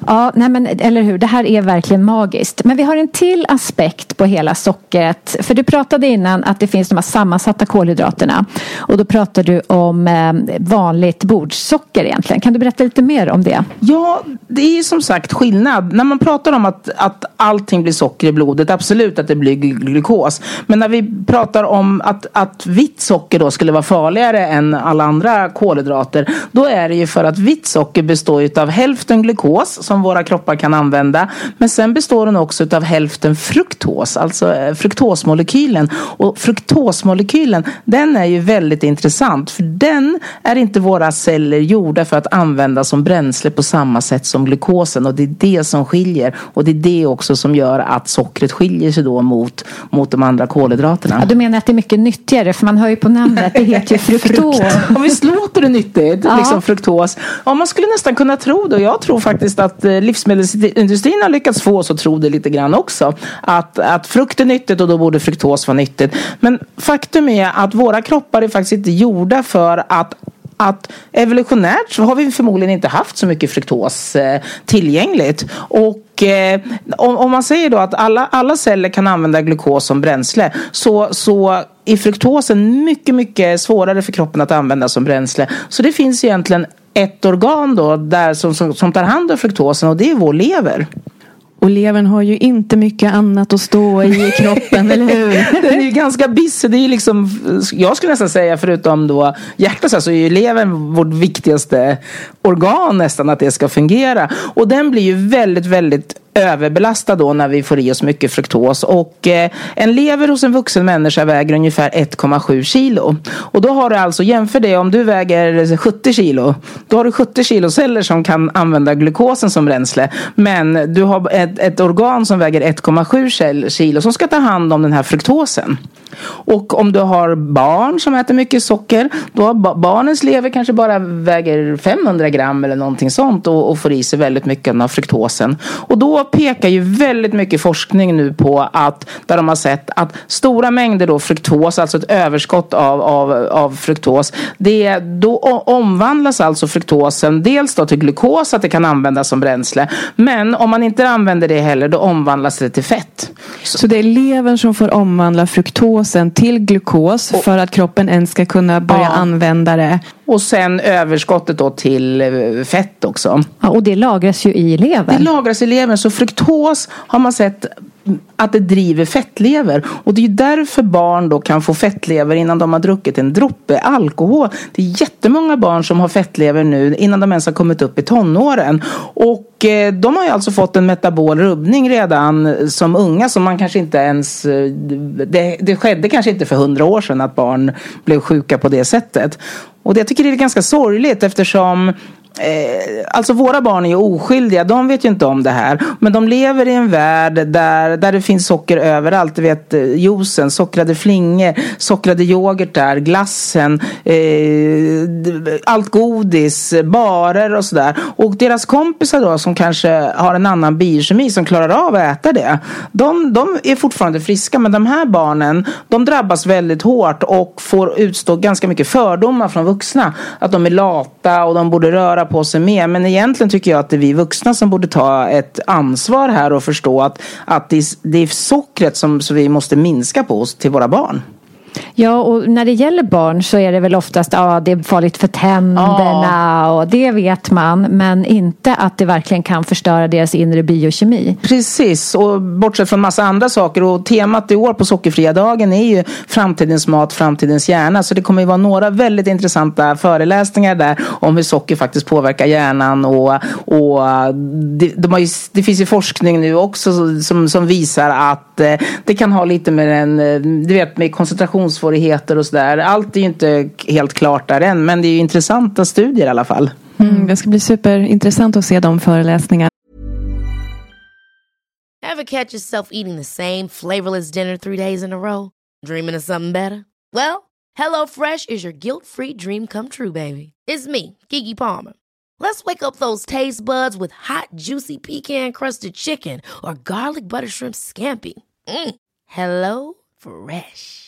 Ja, nej men, eller hur. Det här är verkligen magiskt. Men vi har en till aspekt på hela sockret. För du pratade innan att det finns de här sammansatta kolhydraterna. Och då pratade du om eh, vanligt bordssocker egentligen. Kan du berätta lite mer om det? Ja, det är ju som sagt skillnad. När man pratar om att, att allting blir socker i blodet, absolut att det blir glukos. Men när vi pratar om att, att vitt socker då skulle vara farligare än alla andra kolhydrater, då är det ju för att vitt socker består av hälften glukos som som våra kroppar kan använda. Men sen består den också av hälften fruktos, alltså eh, fruktosmolekylen. Och fruktosmolekylen, den är ju väldigt intressant för den är inte våra celler gjorda för att använda som bränsle på samma sätt som glukosen och det är det som skiljer och det är det också som gör att sockret skiljer sig då mot, mot de andra kolhydraterna. Ja, du menar att det är mycket nyttigare för man hör ju på namnet, det heter ju *laughs* fruktos. Om visst låter det nyttigt, ja. liksom fruktos. Ja, man skulle nästan kunna tro det och jag tror faktiskt att eh, livsmedelsindustrin har lyckats få oss att tro det lite grann också. Att, att frukt är nyttigt och då borde fruktos vara nyttigt. Men faktum är att våra kroppar är faktiskt inte gjorda för att att evolutionärt så har vi förmodligen inte haft så mycket fruktos eh, tillgängligt. Och eh, om, om, man säger då att alla, alla celler kan använda glukos som bränsle så, så är fruktosen mycket, mycket svårare för kroppen att använda som bränsle. Så det finns egentligen ett organ då där som, som, som tar hand om fruktosen och det är vår lever. Och levern har ju inte mycket annat att stå i i kroppen, eller hur? *laughs* Den är ju ganska busy. Det är liksom, jag skulle nästan säga förutom då hjärtat så är ju levern vårt viktigaste organ nästan att det ska fungera. Och den blir ju väldigt, väldigt överbelasta då när vi får i oss mycket fruktos. Och eh, en lever hos en vuxen människa väger ungefär 1,7 kilo. Och då har du alltså, jämför det om du väger 70 kilo. Då har du 70 kilo celler som kan använda glukosen som bränsle. Men du har ett, ett organ som väger 1,7 kilo som ska ta hand om den här fruktosen. Och om du har barn som äter mycket socker, då har barnens lever kanske bara väger 500 gram eller någonting sånt och, och får i sig väldigt mycket av fruktosen. Och då pekar ju väldigt mycket forskning nu på att, där de har sett att stora mängder då fruktos, alltså ett överskott av, av, av fruktos, det, då omvandlas alltså fruktosen dels då till glukos, att det kan användas som bränsle, men om man inte använder det heller, då omvandlas det till fett. Så, Så det är levern som får omvandla fruktosen till glukos och, för att kroppen ens ska kunna börja ja. använda det? Och sen överskottet då till eh, fett också. Ja, och det lagras ju i levern. Det lagras i levern. Alltså fruktos har man sett att det driver fettlever. Och det är därför barn då kan få fettlever innan de har druckit en droppe alkohol. Det är jättemånga barn som har fettlever nu innan de ens har kommit upp i tonåren. Och eh, de har ju alltså fått en metabol rubbning redan som unga som man kanske inte ens... Eh, det, det skedde kanske inte för hundra år sedan att barn blev sjuka på det sättet. Och det, jag tycker det är ganska sorgligt eftersom Eh, alltså våra barn är ju oskyldiga, de vet ju inte om det här. Men de lever i en värld där, där det finns socker överallt. Du vet eh, juicen, sockrade flingor, sockrade yoghurtar, glassen, eh, allt godis, barer och sådär. Och deras kompisar då som kanske har en annan biokemi som klarar av att äta det. De, de är fortfarande friska men de här barnen de drabbas väldigt hårt och får utstå ganska mycket fördomar från vuxna. Att de är lata och de borde röra på sig mer. Men egentligen tycker jag att det är vi vuxna som borde ta ett ansvar här och förstå att, att det, är, det är sockret som, som vi måste minska på till våra barn. Ja, och när det gäller barn så är det väl oftast att ja, det är farligt för tänderna ja. och det vet man. Men inte att det verkligen kan förstöra deras inre biokemi. Precis, och bortsett från massa andra saker. Och temat i år på sockerfria dagen är ju framtidens mat, framtidens hjärna. Så det kommer ju vara några väldigt intressanta föreläsningar där om hur socker faktiskt påverkar hjärnan. Och, och det, de ju, det finns ju forskning nu också som, som visar att eh, det kan ha lite med den, eh, du vet med koncentration koncentrationssvårigheter och sådär. Allt är ju inte helt klart där än men det är ju intressanta studier i alla fall. Mm, det ska bli superintressant att se de föreläsningarna. Have catch yourself eating the same flavorless dinner three days in a row? Dreaming of something better? Well, hello fresh is your guilt free dream come true baby. It's me, Gigi Palmer. Let's wake up those taste buds with hot juicy pecan crusted chicken or garlic butter shrimp scampi. Mm. Hello fresh.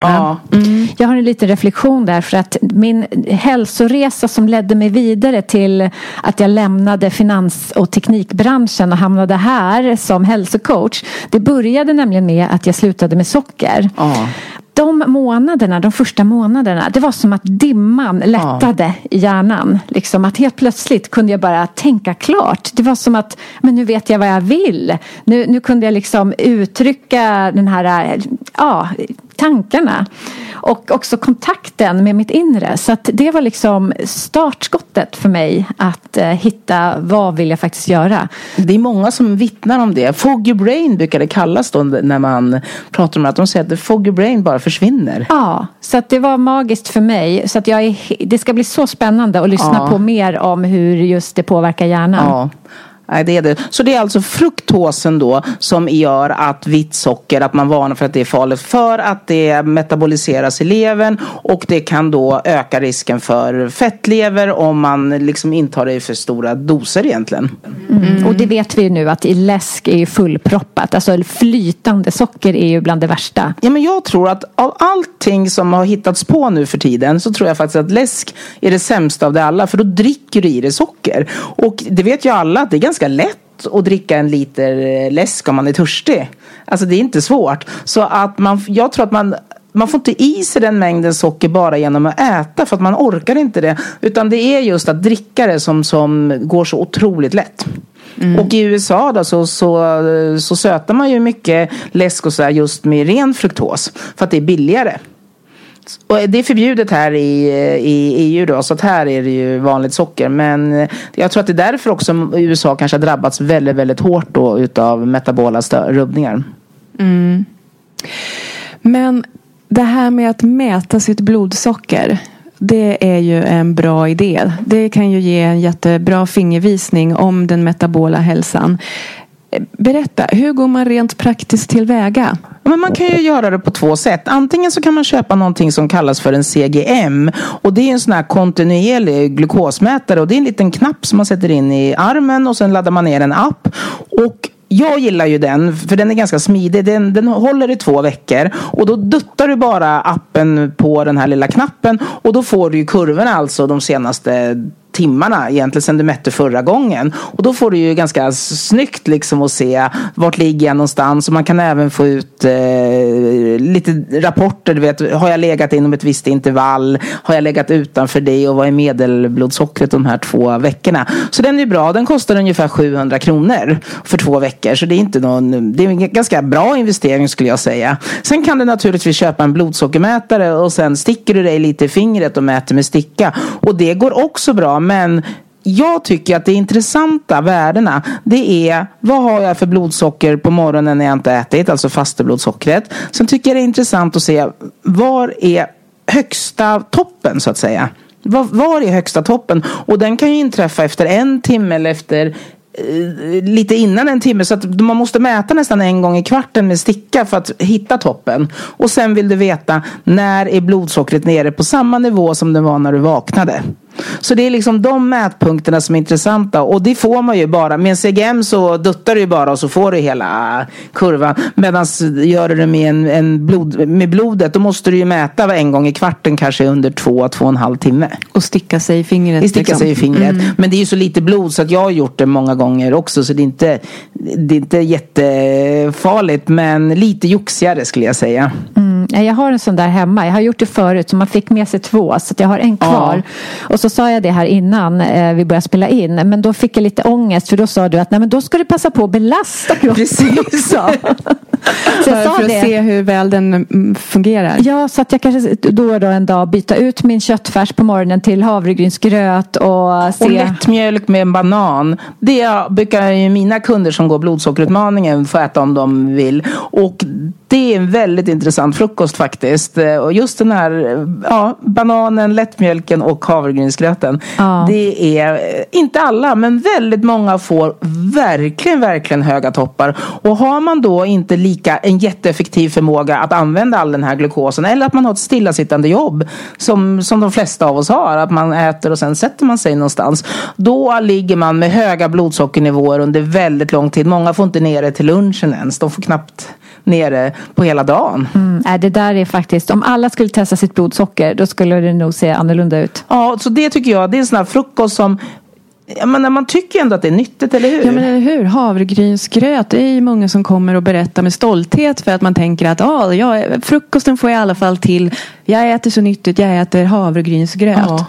Ja. Jag har en liten reflektion där för att min hälsoresa som ledde mig vidare till att jag lämnade finans och teknikbranschen och hamnade här som hälsocoach. Det började nämligen med att jag slutade med socker. Ja. De månaderna, de första månaderna, det var som att dimman lättade i hjärnan. Liksom att helt plötsligt kunde jag bara tänka klart. Det var som att, men nu vet jag vad jag vill. Nu, nu kunde jag liksom uttrycka den här, ja, tankarna. Och också kontakten med mitt inre. Så det var liksom startskottet för mig att eh, hitta vad vill jag faktiskt göra. Det är många som vittnar om det. Foggy brain brukar det kallas då när man pratar om det. Att de säger att the foggy brain bara försvinner. Ja, så det var magiskt för mig. Så att jag är, det ska bli så spännande att lyssna Ja. på mer om hur just det påverkar hjärnan. Ja. Nej, det är det. Så det är alltså fruktosen då som gör att vitt socker, att man varnar för att det är farligt för att det metaboliseras i levern och det kan då öka risken för fettlever om man liksom intar det i för stora doser egentligen. Mm. Och det vet vi ju nu att i läsk är ju fullproppat. Alltså flytande socker är ju bland det värsta. Ja, men jag tror att av allting som har hittats på nu för tiden så tror jag faktiskt att läsk är det sämsta av det alla för då dricker du i dig socker. Och det vet ju alla att det är ganska lätt att dricka en liter eh, läsk om man är törstig. Alltså det är inte svårt. Så att man, jag tror att man man får inte i sig den mängden socker bara genom att äta för att man orkar inte det. Utan det är just att dricka det som, som går så otroligt lätt. Och i USA då så, så, så sötar man ju mycket läsk och så just med ren fruktos. För att det är billigare. Och det är förbjudet här i, eh, i EU då, så att här är det ju vanligt socker. Men eh, jag tror att det är därför också USA kanske har drabbats väldigt, väldigt hårt då utav metabola rubbningar. rubbningar. Men det här med att mäta sitt blodsocker. Det är ju en bra idé. Det kan ju ge en jättebra fingervisning om den metabola hälsan. Berätta, hur går man rent praktiskt tillväga? Men man kan ju göra det på två sätt. Antingen så kan man köpa någonting som kallas för en CGM. Och det är en sån här kontinuerlig glukosmätare. Och det är en liten knapp som man sätter in i armen och sen laddar man ner en app. Och jag gillar ju den, för den är ganska smidig. Den, den håller i två veckor. Och då duttar du bara appen på den här lilla knappen. Och då får du ju kurvorna alltså de senaste timmarna egentligen sen du mätte förra gången. Och då får du ju ganska snyggt liksom att se vart ligger jag någonstans. Och man kan även få ut eh, lite rapporter. Du vet, har jag legat inom ett visst intervall? Har jag legat utanför det? Och vad är medelblodsockret de här två veckorna? Så den är bra. Den kostar ungefär 700 kronor för två veckor. Så det är inte någon, det är en ganska bra investering skulle jag säga. Sen kan du naturligtvis köpa en blodsockermätare och sen sticker du dig lite i fingret och mäter med sticka. Och det går också bra. Men jag tycker att det intressanta värdena det är vad har jag för blodsocker på morgonen när jag inte ätit, alltså fasteblodsockret. Sen tycker jag det är intressant att se var är högsta toppen så att säga. Var, var är högsta toppen? Och den kan ju inträffa efter en timme eller efter eh, lite innan en timme så att man måste mäta nästan en gång i kvarten med sticka för att hitta toppen. Och sen vill du veta när är blodsockret nere på samma nivå som det var när du vaknade. Så det är liksom de mätpunkterna som är intressanta och det får man ju bara. Med en CGM så duttar du ju bara och så får du hela kurvan. Medan gör du det med, en, en blod, med blodet då måste du ju mäta en gång i kvarten kanske under två, två och en halv timme. Och sticka sig i fingret. Det sticker liksom. sig i fingret. Men det är ju så lite blod så att jag har gjort det många gånger också. Så det är inte, det är inte jättefarligt men lite joxigare skulle jag säga. Mm, jag har en sån där hemma. Jag har gjort det förut så man fick med sig två så jag har en kvar. Och så sa jag det här innan eh, vi började spela in. Men då fick jag lite ångest för då sa du att nej men då ska du passa på att belasta kroppen Precis. också. *laughs* så jag sa för att det. se hur väl den mm, fungerar. Ja, så att jag kanske då och då en dag byta ut min köttfärs på morgonen till havregrynsgröt och se. Och lättmjölk med en banan. Det brukar ju mina kunder som går blodsockerutmaningen få äta om de vill. Och det är en väldigt intressant frukost faktiskt. Eh, Och just den här eh, ja, bananen, lättmjölken och havregrynsgröten. Ja. Det är, eh, inte alla, men väldigt många får verkligen, verkligen höga toppar. Och har man då inte lika lika, en jätteeffektiv förmåga att använda all den här glukosen. Eller att man har ett stillasittande jobb som, som de flesta av oss har. Att man äter och sen sätter man sig någonstans. Då ligger man med höga blodsockernivåer under väldigt lång tid. Många får inte ner det till lunchen ens. De får knappt ner det på hela dagen. Mm, det där är faktiskt, om alla skulle testa sitt blodsocker då skulle det nog se annorlunda ut. Ja, så det tycker jag, det är en sån här frukost som Ja, men man tycker ändå att det är nyttigt, eller hur? Ja, men eller hur? Havregrynsgröt, det är ju många som kommer och berättar med stolthet för att man tänker att ah, ja, frukosten får jag i alla fall till. Jag äter så nyttigt, jag äter havregrynsgröt. Ja.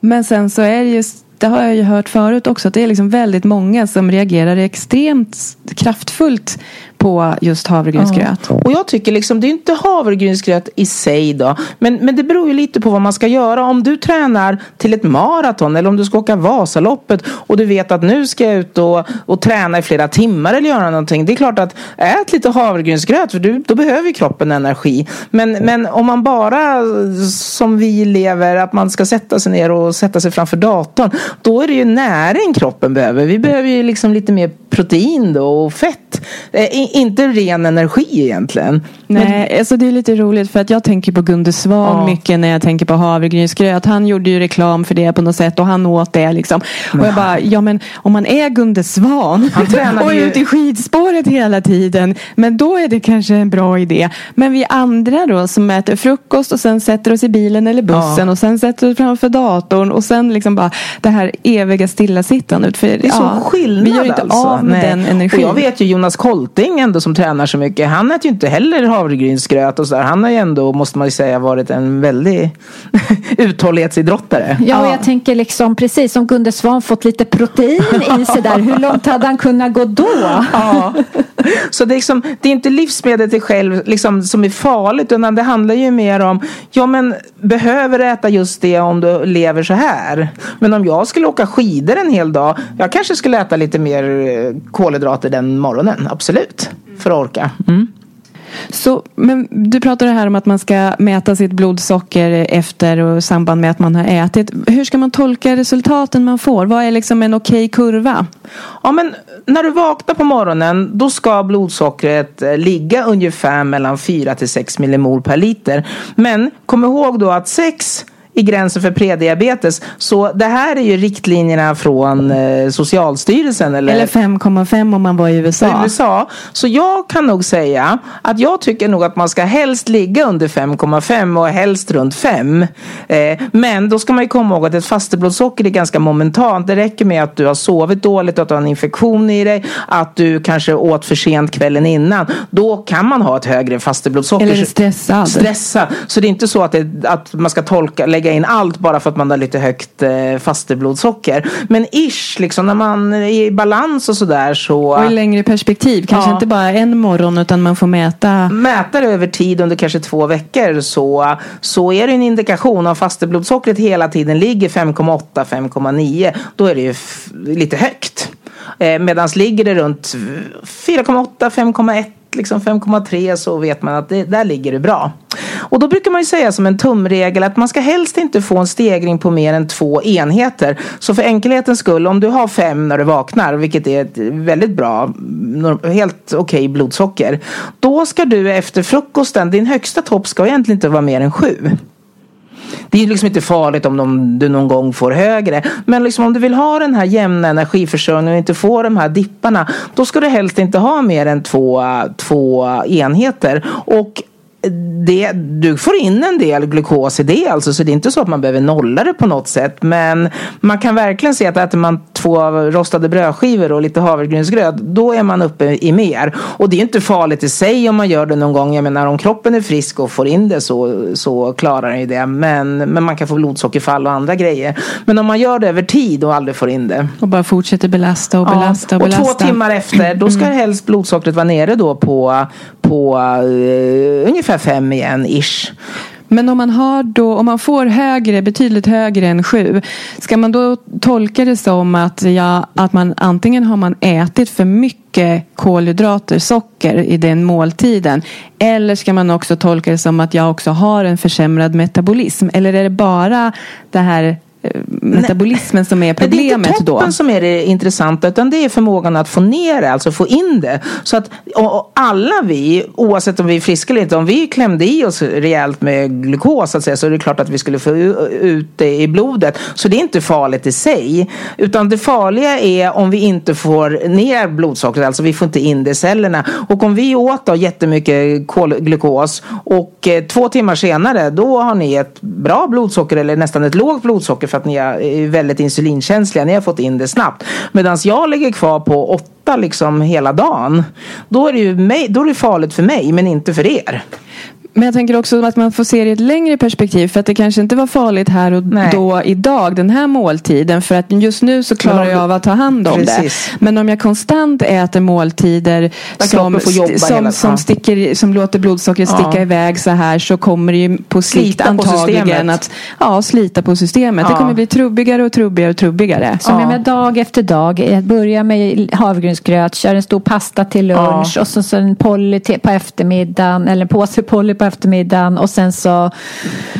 Men sen så är det just det har jag ju hört förut också, att det är liksom väldigt många som reagerar extremt kraftfullt på just havregrynsgröt. Ja. Och jag tycker liksom, det är inte havregrynsgröt i sig då. Men, men det beror ju lite på vad man ska göra. Om du tränar till ett maraton eller om du ska åka Vasaloppet och du vet att nu ska jag ut och, och träna i flera timmar eller göra någonting. Det är klart att ät lite havregrynsgröt för du, då behöver kroppen energi. Men, men om man bara som vi lever, att man ska sätta sig ner och sätta sig framför datorn. Då är det ju näring kroppen behöver. Vi behöver ju liksom lite mer protein då och fett. Inte ren energi egentligen. Nej, Men... alltså det är lite roligt för att jag tänker på Gunde Svan ja. mycket när jag tänker på havregrynsgröt. Han gjorde ju reklam för det på något sätt och han åt det liksom. Men... Och jag bara, ja men om man är Gunde Svan och *laughs* är ju... ute i skidspåret hela tiden. Men då är det kanske en bra idé. Men vi andra då som äter frukost och sen sätter oss i bilen eller bussen ja. och sen sätter oss framför datorn och sen liksom bara det här eviga stillasittandet. För, det är så ja, skillnad Vi gör inte alltså. av med Nej. den energin. Och jag vet ju Jonas Kolting ändå som tränar så mycket. Han äter ju inte heller havregrynsgröt och sådär. Han har ju ändå, måste man ju säga, varit en väldig *laughs* uthållighetsidrottare. Ja, och jag tänker liksom precis som Gunde Svan fått lite protein i *laughs* sig där. Hur långt hade han kunnat gå då? Ja. Så det är, liksom, det är inte livsmedlet i själv liksom, som är farligt utan det handlar ju mer om, ja men behöver äta just det om du lever så här. Men om jag skulle åka skidor en hel dag, jag kanske skulle äta lite mer eh, kolhydrater den morgonen, absolut. För att orka. Mm. Så, men du pratade här om att man ska mäta sitt blodsocker efter och samband med att man har ätit. Hur ska man tolka resultaten man får? Vad är liksom en okej okay kurva? Ja, men när du vaknar på morgonen då ska blodsockret eh, ligga ungefär mellan 4 till 6 millimol per liter. Men kom ihåg då att 6 i gränsen för prediabetes. Så det här är ju riktlinjerna från eh, Socialstyrelsen. Eller, eller 5,5 om man var i USA. USA. Så jag kan nog säga att jag tycker nog att man ska helst ligga under 5,5 och helst runt 5. Eh, men då ska man ju komma ihåg att ett fasteblodsocker är ganska momentant. Det räcker med att du har sovit dåligt, att du har en infektion i dig, att du kanske åt för sent kvällen innan. Då kan man ha ett högre fasteblodsocker. Eller stressad. Stressad. Så det är inte så att, det, att man ska tolka, lägga lägga in allt bara för att man har lite högt eh, fasteblodsocker. Men ish, liksom när man är i balans och sådär så. Och i längre perspektiv, kanske ja. inte bara en morgon utan man får mäta. Mäta det över tid under kanske två veckor så, så är det en indikation. Om fasteblodsockret hela tiden ligger 5,8, 5,9 då är det ju lite högt. Eh, Medan ligger det runt 4,8, 5,1 liksom 5,3 så vet man att det, där ligger det bra. Och då brukar man ju säga som en tumregel att man ska helst inte få en stegring på mer än två enheter. Så för enkelhetens skull, om du har fem när du vaknar, vilket är ett väldigt bra, helt okej okay blodsocker. Då ska du efter frukosten, din högsta topp ska egentligen inte vara mer än sju. Det är liksom inte farligt om de, du någon gång får högre. Men liksom om du vill ha den här jämna energiförsörjningen och inte få de här dipparna. Då ska du helst inte ha mer än två, två enheter. Och det, du får in en del glukos i det alltså, så det är inte så att man behöver nolla det på något sätt. Men man kan verkligen se att äter man två rostade brödskivor och lite havregrynsgröt, då är man uppe i mer. Och det är inte farligt i sig om man gör det någon gång. Jag menar om kroppen är frisk och får in det så, så klarar den ju det. Men, men man kan få blodsockerfall och andra grejer. Men om man gör det över tid och aldrig får in det. Och bara fortsätter belasta och belasta och belasta. Och två timmar efter, då ska helst blodsockret vara nere då på, på uh, ungefär ungefär fem igen, ish. Men om man, har då, om man får högre, betydligt högre än sju, ska man då tolka det som att, ja, att man antingen har man ätit för mycket kolhydrater, socker i den måltiden eller ska man också tolka det som att jag också har en försämrad metabolism? Eller är det bara det här metabolismen som är problemet Det är inte toppen då. som är det intressanta utan det är förmågan att få ner det, alltså få in det. Så att och, alla vi, oavsett om vi är friska eller inte, om vi klämde i oss rejält med glukos så, att säga, så är det klart att vi skulle få ut det i blodet. Så det är inte farligt i sig. Utan det farliga är om vi inte får ner blodsockret, alltså vi får inte in det i cellerna. Och om vi åt då jättemycket kolglukos och eh, två timmar senare då har ni ett bra blodsocker eller nästan ett lågt blodsocker för att ni är väldigt insulinkänsliga. Ni har fått in det snabbt. Medan jag ligger kvar på åtta liksom hela dagen. Då är det ju mig, då är det farligt för mig men inte för er. Men jag tänker också att man får se det i ett längre perspektiv. För att det kanske inte var farligt här och Nej. då idag, den här måltiden. För att just nu så klarar jag av att ta hand om Precis. det. Men om jag konstant äter måltider som, som, som, ja. sticker, som låter blodsockret Ja. sticka iväg så här så kommer det ju på sikt Slita antagligen att ja, slita på systemet. Det Ja. kommer bli trubbigare och trubbigare och trubbigare. Som jag med dag efter dag. Börjar med havregrynsgröt, kör en stor pasta till lunch och så, så en polly på eftermiddagen eller en påse polly på eftermiddagen och sen så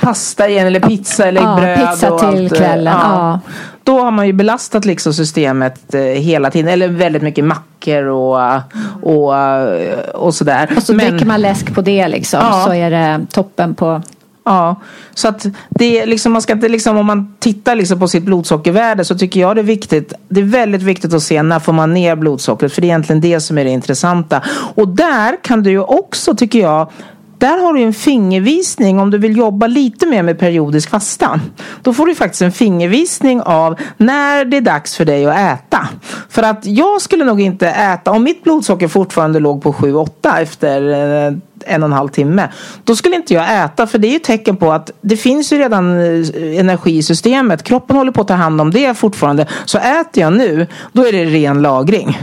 Pasta igen eller pizza eller Ja, bröd. pizza och till allt, eh, kvällen, ja. Då har man ju belastat liksom systemet eh, hela tiden. Eller väldigt mycket mackor och, och, eh, och sådär. och så Men- dricker man läsk på det liksom Ja. så är det toppen på Ja, så att det är liksom, man ska inte liksom, om man tittar liksom på sitt blodsockervärde så tycker jag det är viktigt, det är väldigt viktigt att se när får man ner blodsockret för det är egentligen det som är det intressanta. Och där kan du ju också, tycker jag, där har du en fingervisning om du vill jobba lite mer med periodisk fasta. Då får du faktiskt en fingervisning av när det är dags för dig att äta. För att jag skulle nog inte äta, om mitt blodsocker fortfarande låg på 7-8 efter eh, en och en halv timme. Då skulle inte jag äta för det är ju ett tecken på att det finns ju redan eh, energi i systemet. Kroppen håller på att ta hand om det fortfarande. Så äter jag nu, då är det ren lagring.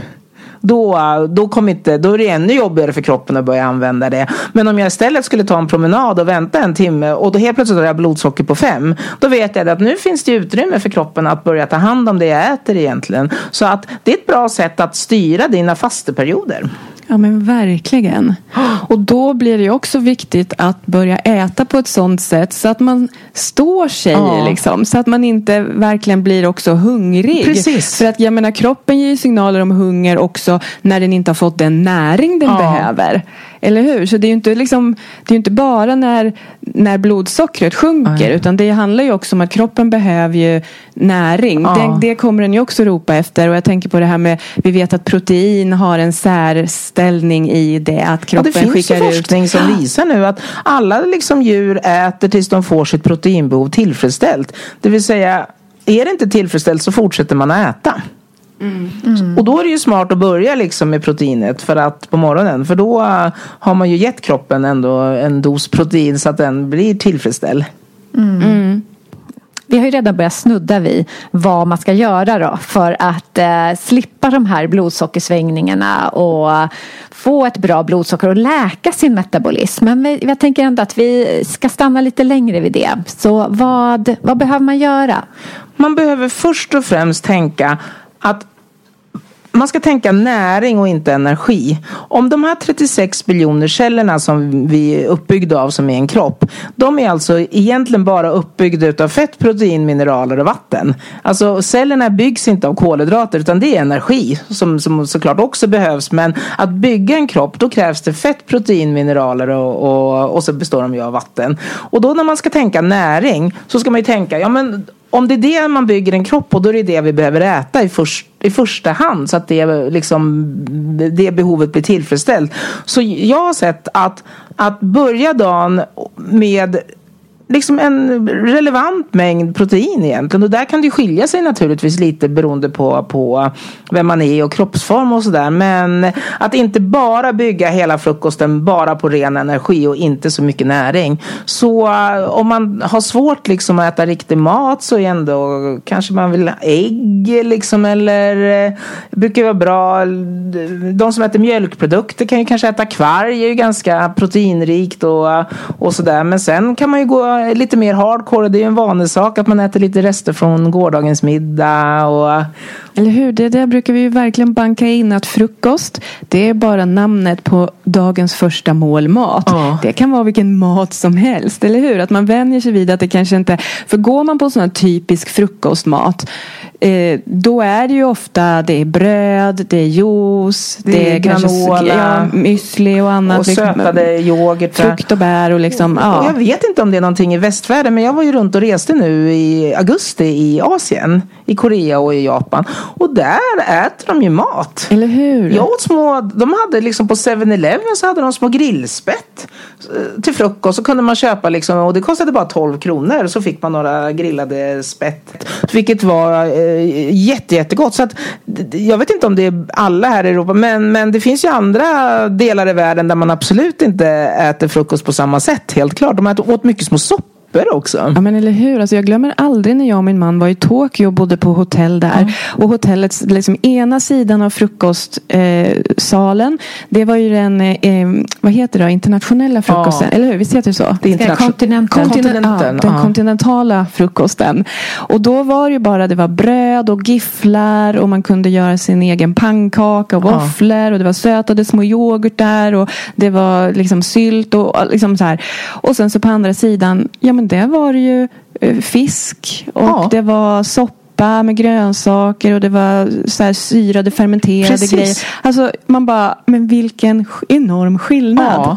Då, då, kommer inte, då är det ännu jobbigare för kroppen att börja använda det. Men om jag istället skulle ta en promenad och vänta en timme och då helt plötsligt har jag blodsocker på fem. Då vet jag att nu finns det utrymme för kroppen att börja ta hand om det jag äter egentligen. Så att det är ett bra sätt att styra dina fasteperioder. Ja men verkligen. *gasps* Och då blir det ju också viktigt att börja äta på ett sånt sätt så att man står sig Ja. liksom. Så att man inte verkligen blir också hungrig. Precis. För att jag menar kroppen ger ju signaler om hunger också när den inte har fått den näring den Ja. behöver. Eller hur? Så det är ju inte, liksom, det är inte bara när, när blodsockret sjunker Nej. utan det handlar ju också om att kroppen behöver ju näring. Ja. Det, det kommer den ju också ropa efter. Och jag tänker på det här med, vi vet att protein har en särställning i det. Att Ja, kroppen det finns ju skickar ut. forskning som visar nu att alla liksom djur äter tills de får sitt proteinbehov tillfredsställt. Det vill säga, är det inte tillfredsställt så fortsätter man att äta. Och då är det ju smart att börja liksom med proteinet för att på morgonen. För då äh, har man ju gett kroppen ändå en dos protein så att den blir tillfredsställd. Vi har ju redan börjat snudda vid vad man ska göra då för att eh, slippa de här blodsockersvängningarna och få ett bra blodsocker och läka sin metabolism. Men vi, jag tänker ändå att vi ska stanna lite längre vid det. Så vad, vad behöver man göra? Man behöver först och främst tänka att man ska tänka näring och inte energi. Om de här 36 biljoner cellerna som vi är uppbyggda av som är en kropp. De är alltså egentligen bara uppbyggda av fett, protein, mineraler och vatten. Alltså cellerna byggs inte av kolhydrater utan det är energi som, som såklart också behövs. Men att bygga en kropp då krävs det fett, protein, mineraler och, och, och så består de ju av vatten. Och då när man ska tänka näring så ska man ju tänka, ja men om det är det man bygger en kropp på då är det det vi behöver äta i, först, i första hand så att det, liksom, det behovet blir tillfredsställt. Så jag har sett att, att börja dagen med liksom en relevant mängd protein egentligen. Och där kan det skilja sig naturligtvis lite beroende på, på vem man är och kroppsform och sådär. Men att inte bara bygga hela frukosten bara på ren energi och inte så mycket näring. Så eh, om man har svårt liksom att äta riktig mat så är ändå kanske man vill ha ägg liksom eller eh, brukar vara bra. De som äter mjölkprodukter kan ju kanske äta kvarg, Det är ju ganska proteinrikt och, och sådär. Men sen kan man ju gå vara lite mer hardcore. Det är ju en vanesak att man äter lite rester från gårdagens middag. Och... Eller hur? Det där brukar vi ju verkligen banka in att frukost det är bara namnet på dagens första målmat. Ja. Det kan vara vilken mat som helst, eller hur? Att man vänjer sig vid att det kanske inte... För går man på sån här typisk frukostmat eh, då är det ju ofta det är bröd, det är juice, det, är kanske granola. ja, müsli och annat. Och liksom. sötade yoghurtar. Frukt och bär och liksom, Och ja. Jag vet inte om det är någonting i västvärlden men jag var ju runt och reste nu i augusti i Asien. I Korea och i Japan. Och där äter de ju mat. Eller hur? Jag åt små, de hade liksom på 7-Eleven så hade de små grillspett eh, till frukost. Så kunde man köpa liksom, och det kostade bara 12 kronor. Så fick man några grillade spett. Vilket var eh, jätte, jättegott. Så att, jag vet inte om det är alla här i Europa. Men, men det finns ju andra delar i världen där man absolut inte äter frukost på samma sätt. Helt klart. De äter, åt mycket små soppor också. Ja men eller hur. Alltså, jag glömmer aldrig när jag och min man var i Tokyo och bodde på hotell där. Och hotellets liksom, ena sidan av frukostsalen. Eh, det var ju den eh, eh, vad heter det, internationella frukosten. Eller hur? Visst heter det så? Det är. Kontinenten. Kontinen- Kontinenten, ja, den ja. kontinentala frukosten. Och då var det ju bara det var bröd och gifflar och man kunde göra sin egen pannkaka och våfflor och det var sötade små yoghurtar och det var liksom sylt och och liksom så här. Och sen så på andra sidan, ja men det var ju eh, fisk och Ja. det var soppa med grönsaker och det var så här syrade fermenterade Precis. grejer. Alltså man bara, men vilken enorm skillnad. Ja.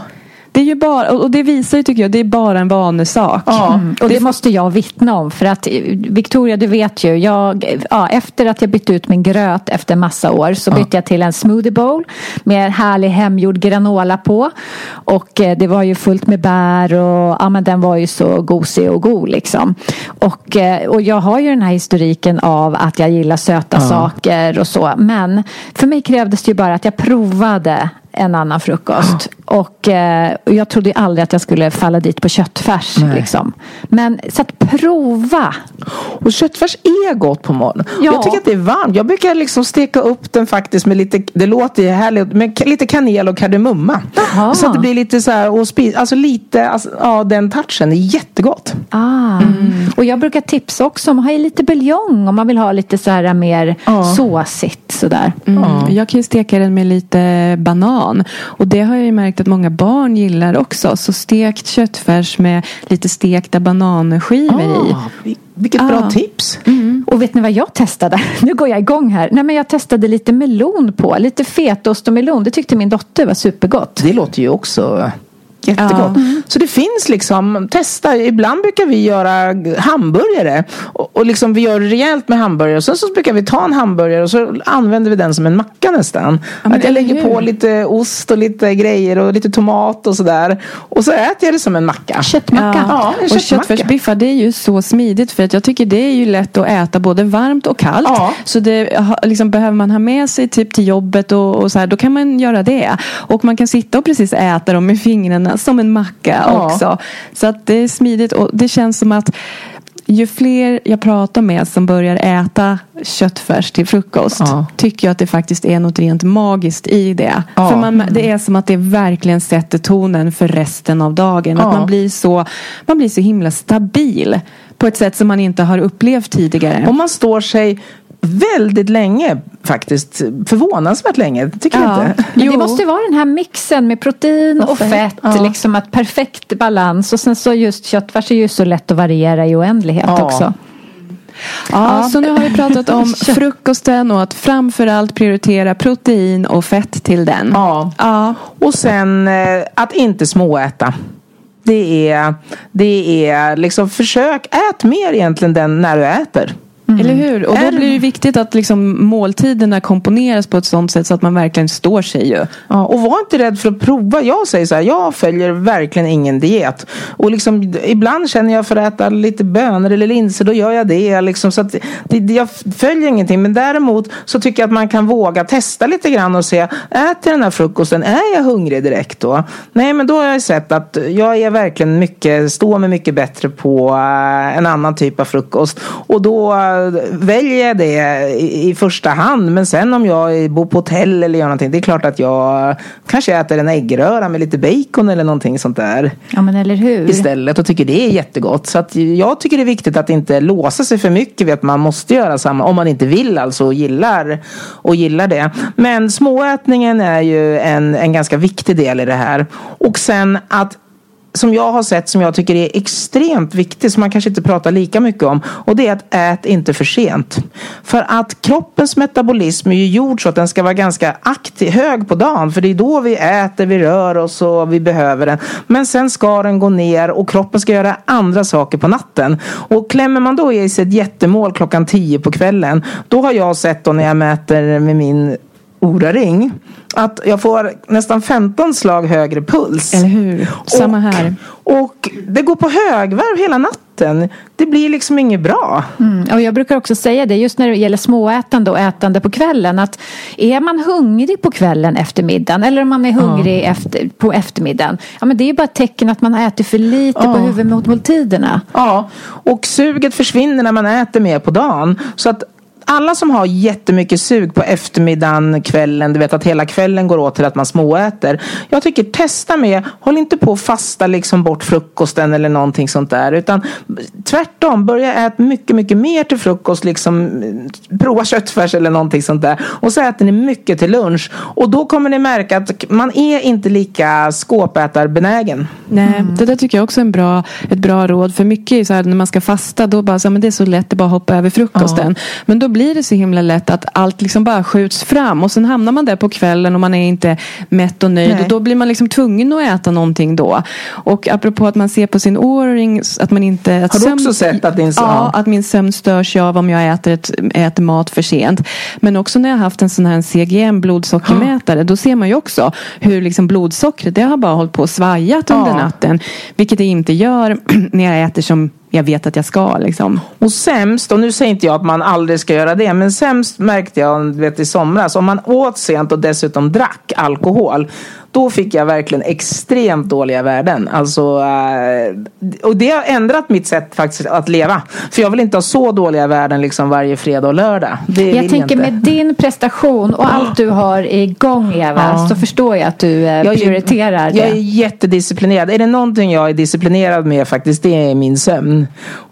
Det är ju bara, och det visar ju tycker jag, det är bara en vanesak. Ja. Mm. Och det måste jag vittna om för att eh, Victoria du vet ju jag, ja, efter att jag bytte ut min gröt efter massa år så bytte jag till en smoothie bowl med härlig hemgjord granola på och eh, det var ju fullt med bär och ja men den var ju så gosig och god liksom och, eh, och jag har ju den här historiken av att jag gillar söta saker och så men för mig krävdes det ju bara att jag provade en annan frukost. Och eh, och jag trodde aldrig att jag skulle falla dit på köttfärs. Liksom. Men så att prova. Och köttfärs är gott på morgonen. Ja. Jag tycker att det är varmt. Jag brukar liksom steka upp den faktiskt med lite, det låter ju härligt, med lite kanel och kardemumma. Så att det blir lite så här, och spi, alltså lite, alltså, ja den touchen är jättegott. Ah. Och jag brukar tipsa också om att ha i lite buljong om man vill ha lite så här mer såsigt sådär. Mm. Jag kan ju steka den med lite banan. Och det har jag ju märkt att många barn gillar också. Så stekt köttfärs med lite stekta bananskivor i. Ah, vi- vilket Ah. bra tips. Och vet ni vad jag testade? *laughs* Nu går jag igång här. Nej men jag testade lite melon på. Lite fetaost och melon. Det tyckte min dotter var supergott. Det låter ju också jättegott. Så det finns liksom, testa. Ibland brukar vi göra hamburgare. Och, och liksom vi gör rejält med hamburgare. Och sen så brukar vi ta en hamburgare och så använder vi den som en macka nästan. men att jag lägger hur? på lite ost och lite grejer och lite tomat och sådär. Och så äter jag det som en macka. Köttmacka. Ja, en och köttfärsbiffar det är ju så smidigt för att jag tycker det är ju lätt att äta både varmt och kallt. Ja. Så det liksom, behöver man ha med sig typ till jobbet och, och så här, då kan man göra det. Och man kan sitta och precis äta dem med fingrarna som en macka Ja. också. Så att det är smidigt och det känns som att ju fler jag pratar med som börjar äta köttfärs till frukost Ja. tycker jag att det faktiskt är något rent magiskt i det. Ja. För man, det är som att det verkligen sätter tonen för resten av dagen. Ja. Att man blir, så, man blir så himla stabil på ett sätt som man inte har upplevt tidigare. Och man står sig väldigt länge faktiskt. Förvånansvärt länge. Tycker Ja. inte? Men Jo. det måste ju vara den här mixen med protein och Och fett, fett. ja. Liksom att perfekt balans. Och sen så just köttfärs är ju så lätt att variera i oändlighet Ja. också. Ja, så nu har vi pratat om *laughs* frukosten och att framförallt prioritera protein och fett till den. Ja. Ja. Och sen eh, att inte småäta. Det är, det är liksom försök, ät mer egentligen den när du äter. Eller hur? Och då blir det viktigt att liksom måltiderna komponeras på ett sånt sätt så att man verkligen står sig ju. Ja, och var inte rädd för att prova. Jag säger så här, jag följer verkligen ingen diet. Och liksom, ibland känner jag för att äta lite bönor eller linser, då gör jag det. Liksom, så det, det, jag följer ingenting. Men däremot så tycker jag att man kan våga testa lite grann och se, äter den här frukosten, är jag hungrig direkt då? Nej, men då har jag sett att jag är verkligen mycket, står mig mycket bättre på eh, en annan typ av frukost. Och då väljer jag det i, i första hand. Men sen om jag bor på hotell eller gör någonting. Det är klart att jag kanske äter en äggröra med lite bacon eller någonting sånt där. Ja men eller hur. Istället och tycker det är jättegott. Så att jag tycker det är viktigt att inte låsa sig för mycket vid att man måste göra samma. Om man inte vill alltså och gillar, och gillar det. Men småätningen är ju en, en ganska viktig del i det här. Och sen att som jag har sett som jag tycker är extremt viktig, som man kanske inte pratar lika mycket om och det är att ät inte för sent. För att kroppens metabolism är ju gjord så att den ska vara ganska aktiv, hög på dagen för det är då vi äter, vi rör oss och vi behöver den. Men sen ska den gå ner och kroppen ska göra andra saker på natten. Och klämmer man då i sig ett jättemål klockan tio på kvällen då har jag sett då när jag mäter med min oraring. ring att jag får nästan 15 slag högre puls. Eller hur? Samma och, här. Och det går på högvarv hela natten. Det blir liksom inget bra. Mm, och jag brukar också säga det just när det gäller småätande och ätande på kvällen att är man hungrig på kvällen efter middagen eller om man är hungrig ja. efter, på eftermiddagen ja men det är bara ett tecken att man har ätit för lite ja. på huvudmåltiderna. Ja, och suget försvinner när man äter mer på dagen. Så att alla som har jättemycket sug på eftermiddagen, kvällen, du vet att hela kvällen går åt till att man småäter. Jag tycker testa med, håll inte på att fasta liksom bort frukosten eller någonting sånt där. Utan tvärtom, börja äta mycket, mycket mer till frukost. Liksom, prova köttfärs eller någonting sånt där. Och så äter ni mycket till lunch. Och då kommer ni märka att man är inte lika skåpätarbenägen. Nej, mm. det där tycker jag också är en bra, ett bra råd. För mycket är så här, när man ska fasta, då bara så här, men det är så lätt att bara hoppa över frukosten. Ja. Men då blir det så himla lätt att allt liksom bara skjuts fram och sen hamnar man där på kvällen och man är inte mätt och nöjd Nej. och då blir man liksom tvungen att äta någonting då. Och apropå att man ser på sin åring att man inte... Att Har du sömn, också sett att din sömn... Ja, att min sömn störs av om jag äter, ett, äter mat för sent. Men också när jag har haft en sån här CGM blodsockermätare då ser man ju också hur liksom blodsockret det har bara hållit på och svajat under natten. Vilket det inte gör *clears throat* när jag äter som jag vet att jag ska. Liksom. Och sämst, och nu säger inte jag att man aldrig ska göra det, men sämst märkte jag vet, i somras, om man åt sent och dessutom drack alkohol, då fick jag verkligen extremt dåliga värden. Alltså, eh, och det har ändrat mitt sätt faktiskt att leva. För jag vill inte ha så dåliga värden liksom varje fredag och lördag. Det jag tänker jag med din prestation och allt du har igång Eva ja. så förstår jag att du eh, jag prioriterar är, det. Jag är jättedisciplinerad. Är det någonting jag är disciplinerad med faktiskt det är min sömn.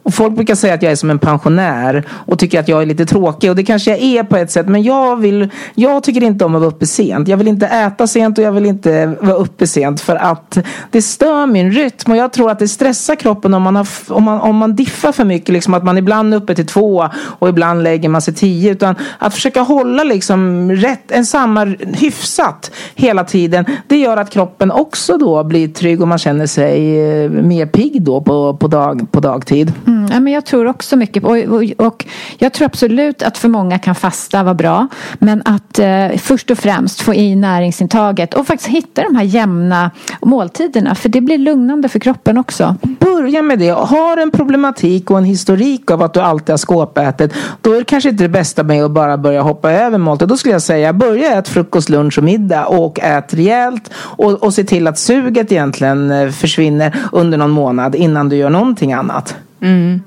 Och folk brukar säga att jag är som en pensionär och tycker att jag är lite tråkig och det kanske jag är på ett sätt men jag vill Jag tycker inte om att vara uppe sent. Jag vill inte äta sent och jag vill inte vara uppe sent för att det stör min rytm och jag tror att det stressar kroppen om man, har, om man, om man diffar för mycket. Liksom att man ibland är uppe till två och ibland lägger man sig tio. Utan att försöka hålla liksom rätt, en samma hyfsat hela tiden. Det gör att kroppen också då blir trygg och man känner sig eh, mer pigg då på, på, dag, på dagtid. Mm. Mm, ja, men jag tror också mycket på, och, och, och, jag tror absolut att för många kan fasta vara bra. Men att eh, först och främst få i näringsintaget och faktiskt hitta de här jämna måltiderna. För det blir lugnande för kroppen också. Börja med det. Har en problematik och en historik av att du alltid har skåpätit. Då är det kanske inte det bästa med att bara börja hoppa över måltid. Då skulle jag säga börja äta frukost, lunch och middag och ät rejält. Och, och se till att suget egentligen eh, försvinner under någon månad innan du gör någonting annat. Mm.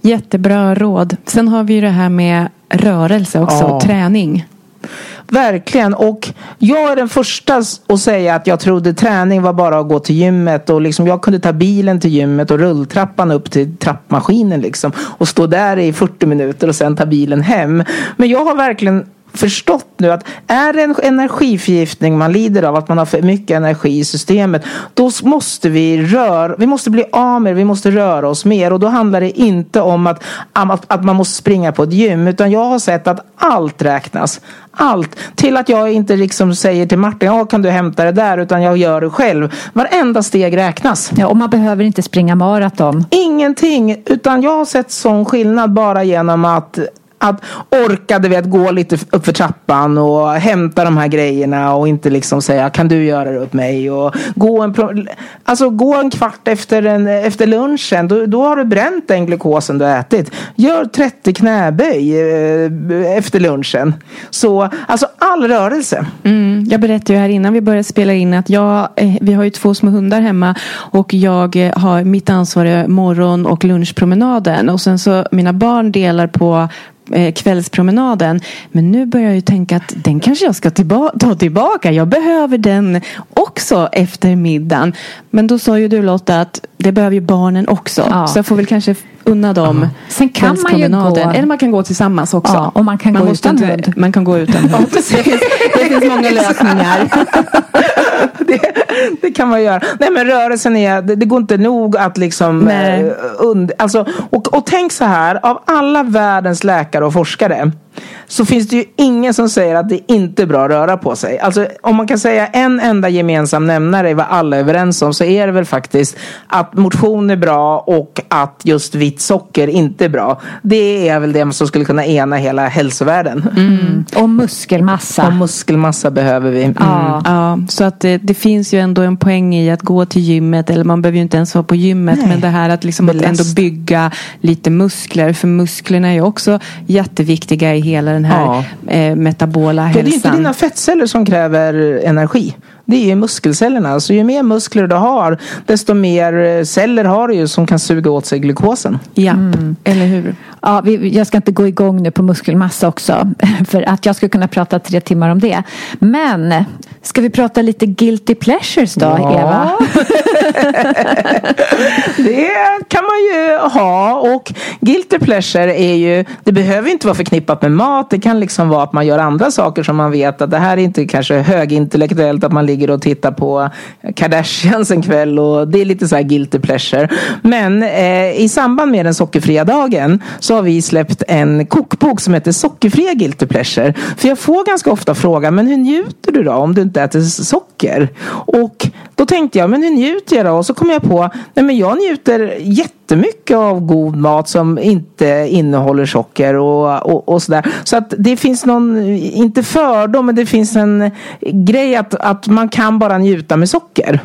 Jättebra råd. Sen har vi ju det här med rörelse också, ja. träning. Verkligen. Och jag är den första att säga att jag trodde träning var bara att gå till gymmet. Och liksom jag kunde ta bilen till gymmet och rulltrappan upp till trappmaskinen. Liksom, och stå där i 40 minuter och sen ta bilen hem. Men jag har verkligen förstått nu att är det en energiförgiftning man lider av, att man har för mycket energi i systemet, då måste vi röra, vi måste bli av med vi måste röra oss mer och då handlar det inte om att, att, att man måste springa på ett gym, utan jag har sett att allt räknas. Allt. Till att jag inte liksom säger till Martin, ja kan du hämta det där, utan jag gör det själv. Varenda steg räknas. Ja, och man behöver inte springa maraton. Ingenting, utan jag har sett sån skillnad bara genom att att orkade vi att gå lite uppför trappan och hämta de här grejerna och inte liksom säga kan du göra det åt mig och gå en, alltså, gå en kvart efter, en, efter lunchen då, då har du bränt den glukosen du har ätit. Gör 30 knäböj eh, efter lunchen. Så alltså all rörelse. Mm, jag berättade ju här innan vi började spela in att jag, eh, vi har ju två små hundar hemma och jag eh, har mitt ansvar är morgon och lunchpromenaden och sen så mina barn delar på kvällspromenaden. Men nu börjar jag ju tänka att den kanske jag ska tillba- ta tillbaka. Jag behöver den också efter middagen. Men då sa ju du Lotta att det behöver ju barnen också. Ja. Så jag får väl kanske unna dem Sen kan man ju gå- Eller man kan gå tillsammans också. Ja, och man kan gå måste utan hund. Man kan gå utan *laughs* hund. det, finns, det finns många lösningar. *laughs* det, det kan man göra. Nej men rörelsen är, det, det går inte nog att liksom Nej. eh, und, alltså, och, och tänk så här, av alla världens läkare och forskare så finns det ju ingen som säger att det inte är bra att röra på sig. Alltså om man kan säga en enda gemensam nämnare i vad alla är överens om så är det väl faktiskt att motion är bra och att just vitt socker inte är bra. Det är väl det som skulle kunna ena hela hälsovärlden. Mm. Och muskelmassa. Och muskelmassa behöver vi. Mm. Ja. Ja, så att det, det finns ju ändå en poäng i att gå till gymmet eller man behöver ju inte ens vara på gymmet Nej. men det här att, liksom att ändå bygga lite muskler för musklerna är ju också jätteviktiga i hela den här Ja. eh, metabola Ja, det är inte hälsan. dina fettceller som kräver energi. Det är ju muskelcellerna. Så ju mer muskler du har, desto mer eh, celler har du ju som kan suga åt sig glukosen. Ja, eller hur? Ja, vi, jag ska inte gå igång nu på muskelmassa också. *laughs* För att jag skulle kunna prata tre timmar om det. Men ska vi prata lite guilty pleasures då, Ja. Eva? *laughs* Det kan man ju ha. Och guilty pleasure är ju, det behöver inte vara förknippat med mat. Det kan liksom vara att man gör andra saker som man vet att det här är inte kanske högintellektuellt att man ligger och tittar på Kardashians en kväll och det är lite så här guilty pleasure. Men eh, i samband med den sockerfria dagen så har vi släppt en kokbok som heter Sockerfria guilty pleasure. För jag får ganska ofta frågan, men hur njuter du då om du inte äter socker? Och då tänkte jag, men hur njuter jag då? Och så kom jag på, nej men jag njuter jättemycket av god mat som inte innehåller socker och, och, och sådär. Så att det finns någon, inte fördom, men det finns en grej att, att man kan bara njuta med socker.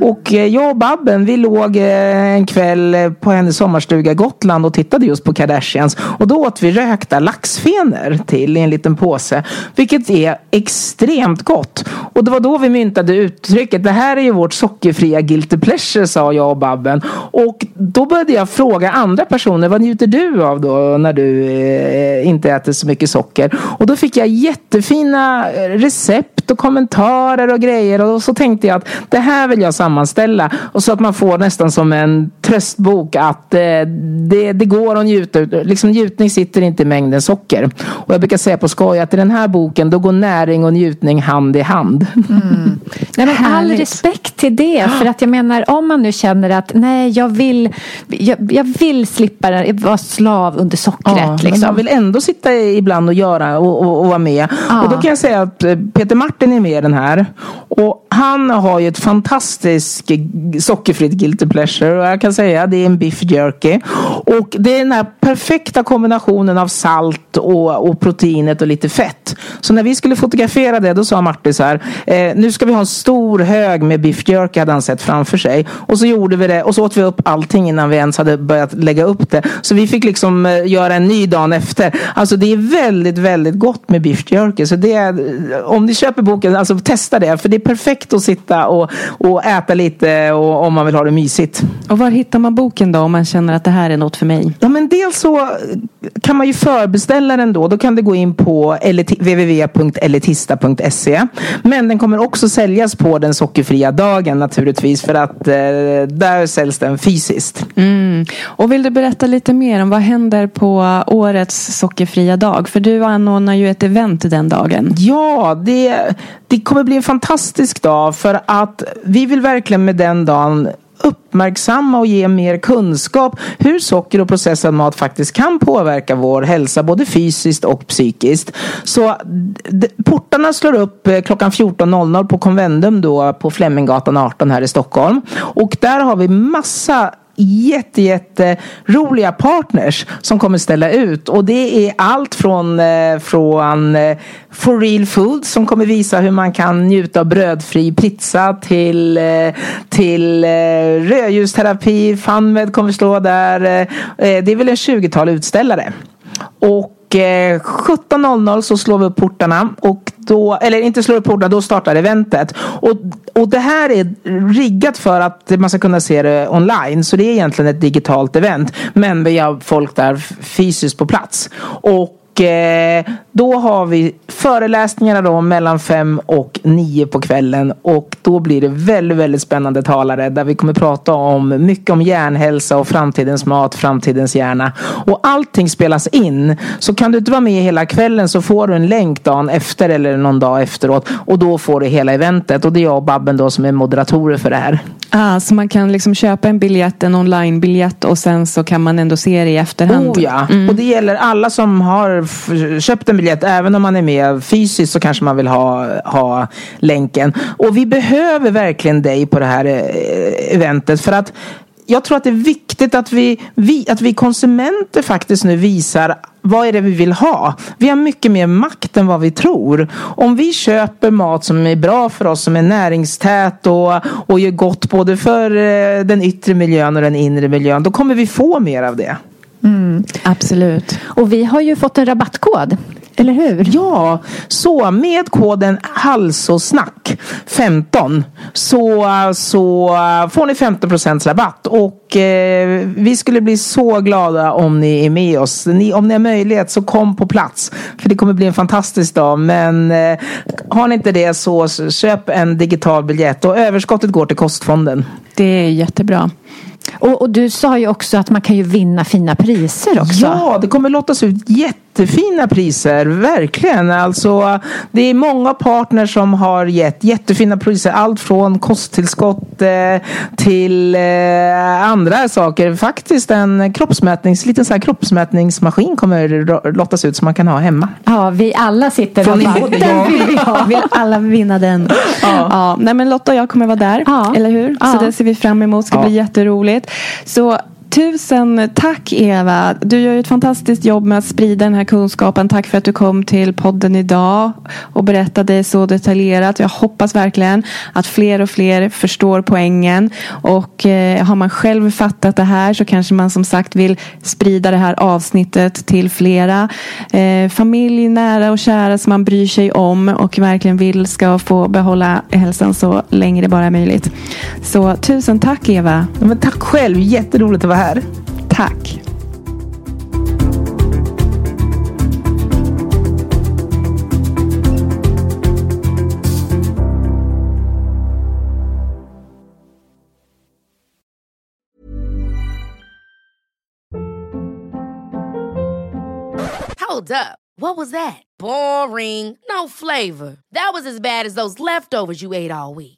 Och jag och Babben, vi låg eh, en kväll på hennes sommarstuga Gotland och tittade just på Kardashians. Och då åt vi rökta laxfenor till i en liten påse. Vilket är extremt gott. Och det var då vi myntade uttrycket, det här är ju vårt sockerfria guilty pleasure, sa jag och Babben. Och då började jag fråga andra personer, vad njuter du av då när du eh, inte äter så mycket socker? Och då fick jag jättefina recept och kommentarer och grejer. Och så tänkte jag att det här vill jag sammanställa. Och så att man får nästan som en tröstbok att eh, det, det går att njuta. Liksom njutning sitter inte i mängden socker. Och jag brukar säga på skoj att i den här boken då går näring och njutning hand i hand. Nej, men all respekt till det. För att jag menar om man nu känner att nej jag vill, jag, jag vill slippa vara slav under sockret. Men liksom. man vill ändå sitta ibland och göra och, och, och vara med. Ja. Och då kan jag säga att eh, Peter Martin Martin är med i den här. Och han har ju ett fantastiskt sockerfritt guilty pleasure. Och jag kan säga att det är en beef jerky. Och det är den här perfekta kombinationen av salt och, och proteinet och lite fett. Så när vi skulle fotografera det då sa Martin så här. Eh, nu ska vi ha en stor hög med beef jerky hade han sett framför sig. Och så gjorde vi det och så åt vi upp allting innan vi ens hade börjat lägga upp det. Så vi fick liksom eh, göra en ny dagen efter. Alltså det är väldigt, väldigt gott med beef jerky. Så det är, om ni köper boken, alltså testa det. För det är perfekt att sitta och, och äta lite och, om man vill ha det mysigt. Och var hittar man boken då om man känner att det här är något för mig? Ja men dels så kan man ju förbeställa den då. Då kan det gå in på eliti- www.elitista.se. Men den kommer också säljas på den sockerfria dagen naturligtvis. För att eh, där säljs den fysiskt. Mm. Och vill du berätta lite mer om vad händer på årets sockerfria dag? För du anordnar ju ett event den dagen. Ja, det, det kommer bli en fantastisk dag för att vi vill verkligen med den dagen uppmärksamma och ge mer kunskap hur socker och processad mat faktiskt kan påverka vår hälsa både fysiskt och psykiskt. Så portarna slår upp eh, klockan 14.00 på Convendum då på Fleminggatan 18 här i Stockholm. Och där har vi massa jätte, jätte roliga partners som kommer ställa ut. Och det är allt från, eh, från eh, For Real Food som kommer visa hur man kan njuta av brödfri pizza till, eh, till rödljusterapi. Funmed kommer stå där. Det är väl en 20-tal utställare. Och 17.00 så slår vi upp portarna och då, eller inte slår upp portarna, då startar eventet. Och, och det här är riggat för att man ska kunna se det online. Så det är egentligen ett digitalt event. Men vi har folk där fysiskt på plats. Och Eh, då har vi föreläsningarna då mellan fem och nio på kvällen. Och då blir det väldigt, väldigt spännande talare där vi kommer prata om mycket om hjärnhälsa och framtidens mat, framtidens hjärna. Och allting spelas in. Så kan du inte vara med hela kvällen så får du en länk dagen efter eller någon dag efteråt. Och då får du hela eventet. Och det är jag och Babben då som är moderatorer för det här. Ah, så man kan liksom köpa en biljett, en online-biljett och sen så kan man ändå se det i efterhand? Oh ja, mm. och det gäller alla som har köpt en biljett. Även om man är med fysiskt så kanske man vill ha, ha länken. Och vi behöver verkligen dig på det här eh, eventet för att jag tror att det är viktigt att vi, vi, att vi konsumenter faktiskt nu visar vad är det vi vill ha? Vi har mycket mer makt än vad vi tror. Om vi köper mat som är bra för oss, som är näringstät och, och gör gott både för eh, den yttre miljön och den inre miljön, då kommer vi få mer av det. Mm, absolut. Och vi har ju fått en rabattkod. Eller hur? Ja, så med koden halsosnack 15 så, så får ni 15 rabatt. Och eh, vi skulle bli så glada om ni är med oss. Ni, om ni har möjlighet så kom på plats. För det kommer bli en fantastisk dag. Men eh, har ni inte det så köp en digital biljett. Och överskottet går till kostfonden. Det är jättebra. Och, och, du sa ju också att man kan ju vinna fina priser också. Ja, det kommer lottas ut jättefina priser, verkligen. Alltså, det är många partners som har gett jättefina priser. Allt från kosttillskott eh, till eh, andra saker. Faktiskt en kroppsmätnings, liten så här kroppsmätningsmaskin kommer lottas ut som man kan ha hemma. Ja, vi alla sitter från och bara, den vill vi ha. vill alla vinna den. Ja. Ja. Nej, men Lotta och jag kommer vara där, ja. eller hur? Så det ser vi fram emot. Det ska bli jätteroligt. Så Tusen tack Eva. Du gör ett fantastiskt jobb med att sprida den här kunskapen. Tack för att du kom till podden idag och berättade så detaljerat. Jag hoppas verkligen att fler och fler förstår poängen. Och eh, har man själv fattat det här så kanske man som sagt vill sprida det här avsnittet till flera. Eh, familj, nära och kära som man bryr sig om och verkligen vill ska få behålla hälsan så länge det bara är möjligt. Så tusen tack Eva. Men tack själv. Jätteroligt att vara här. Tack. Hold up. What was that? Boring. No flavor. That was as bad as those leftovers you ate all week.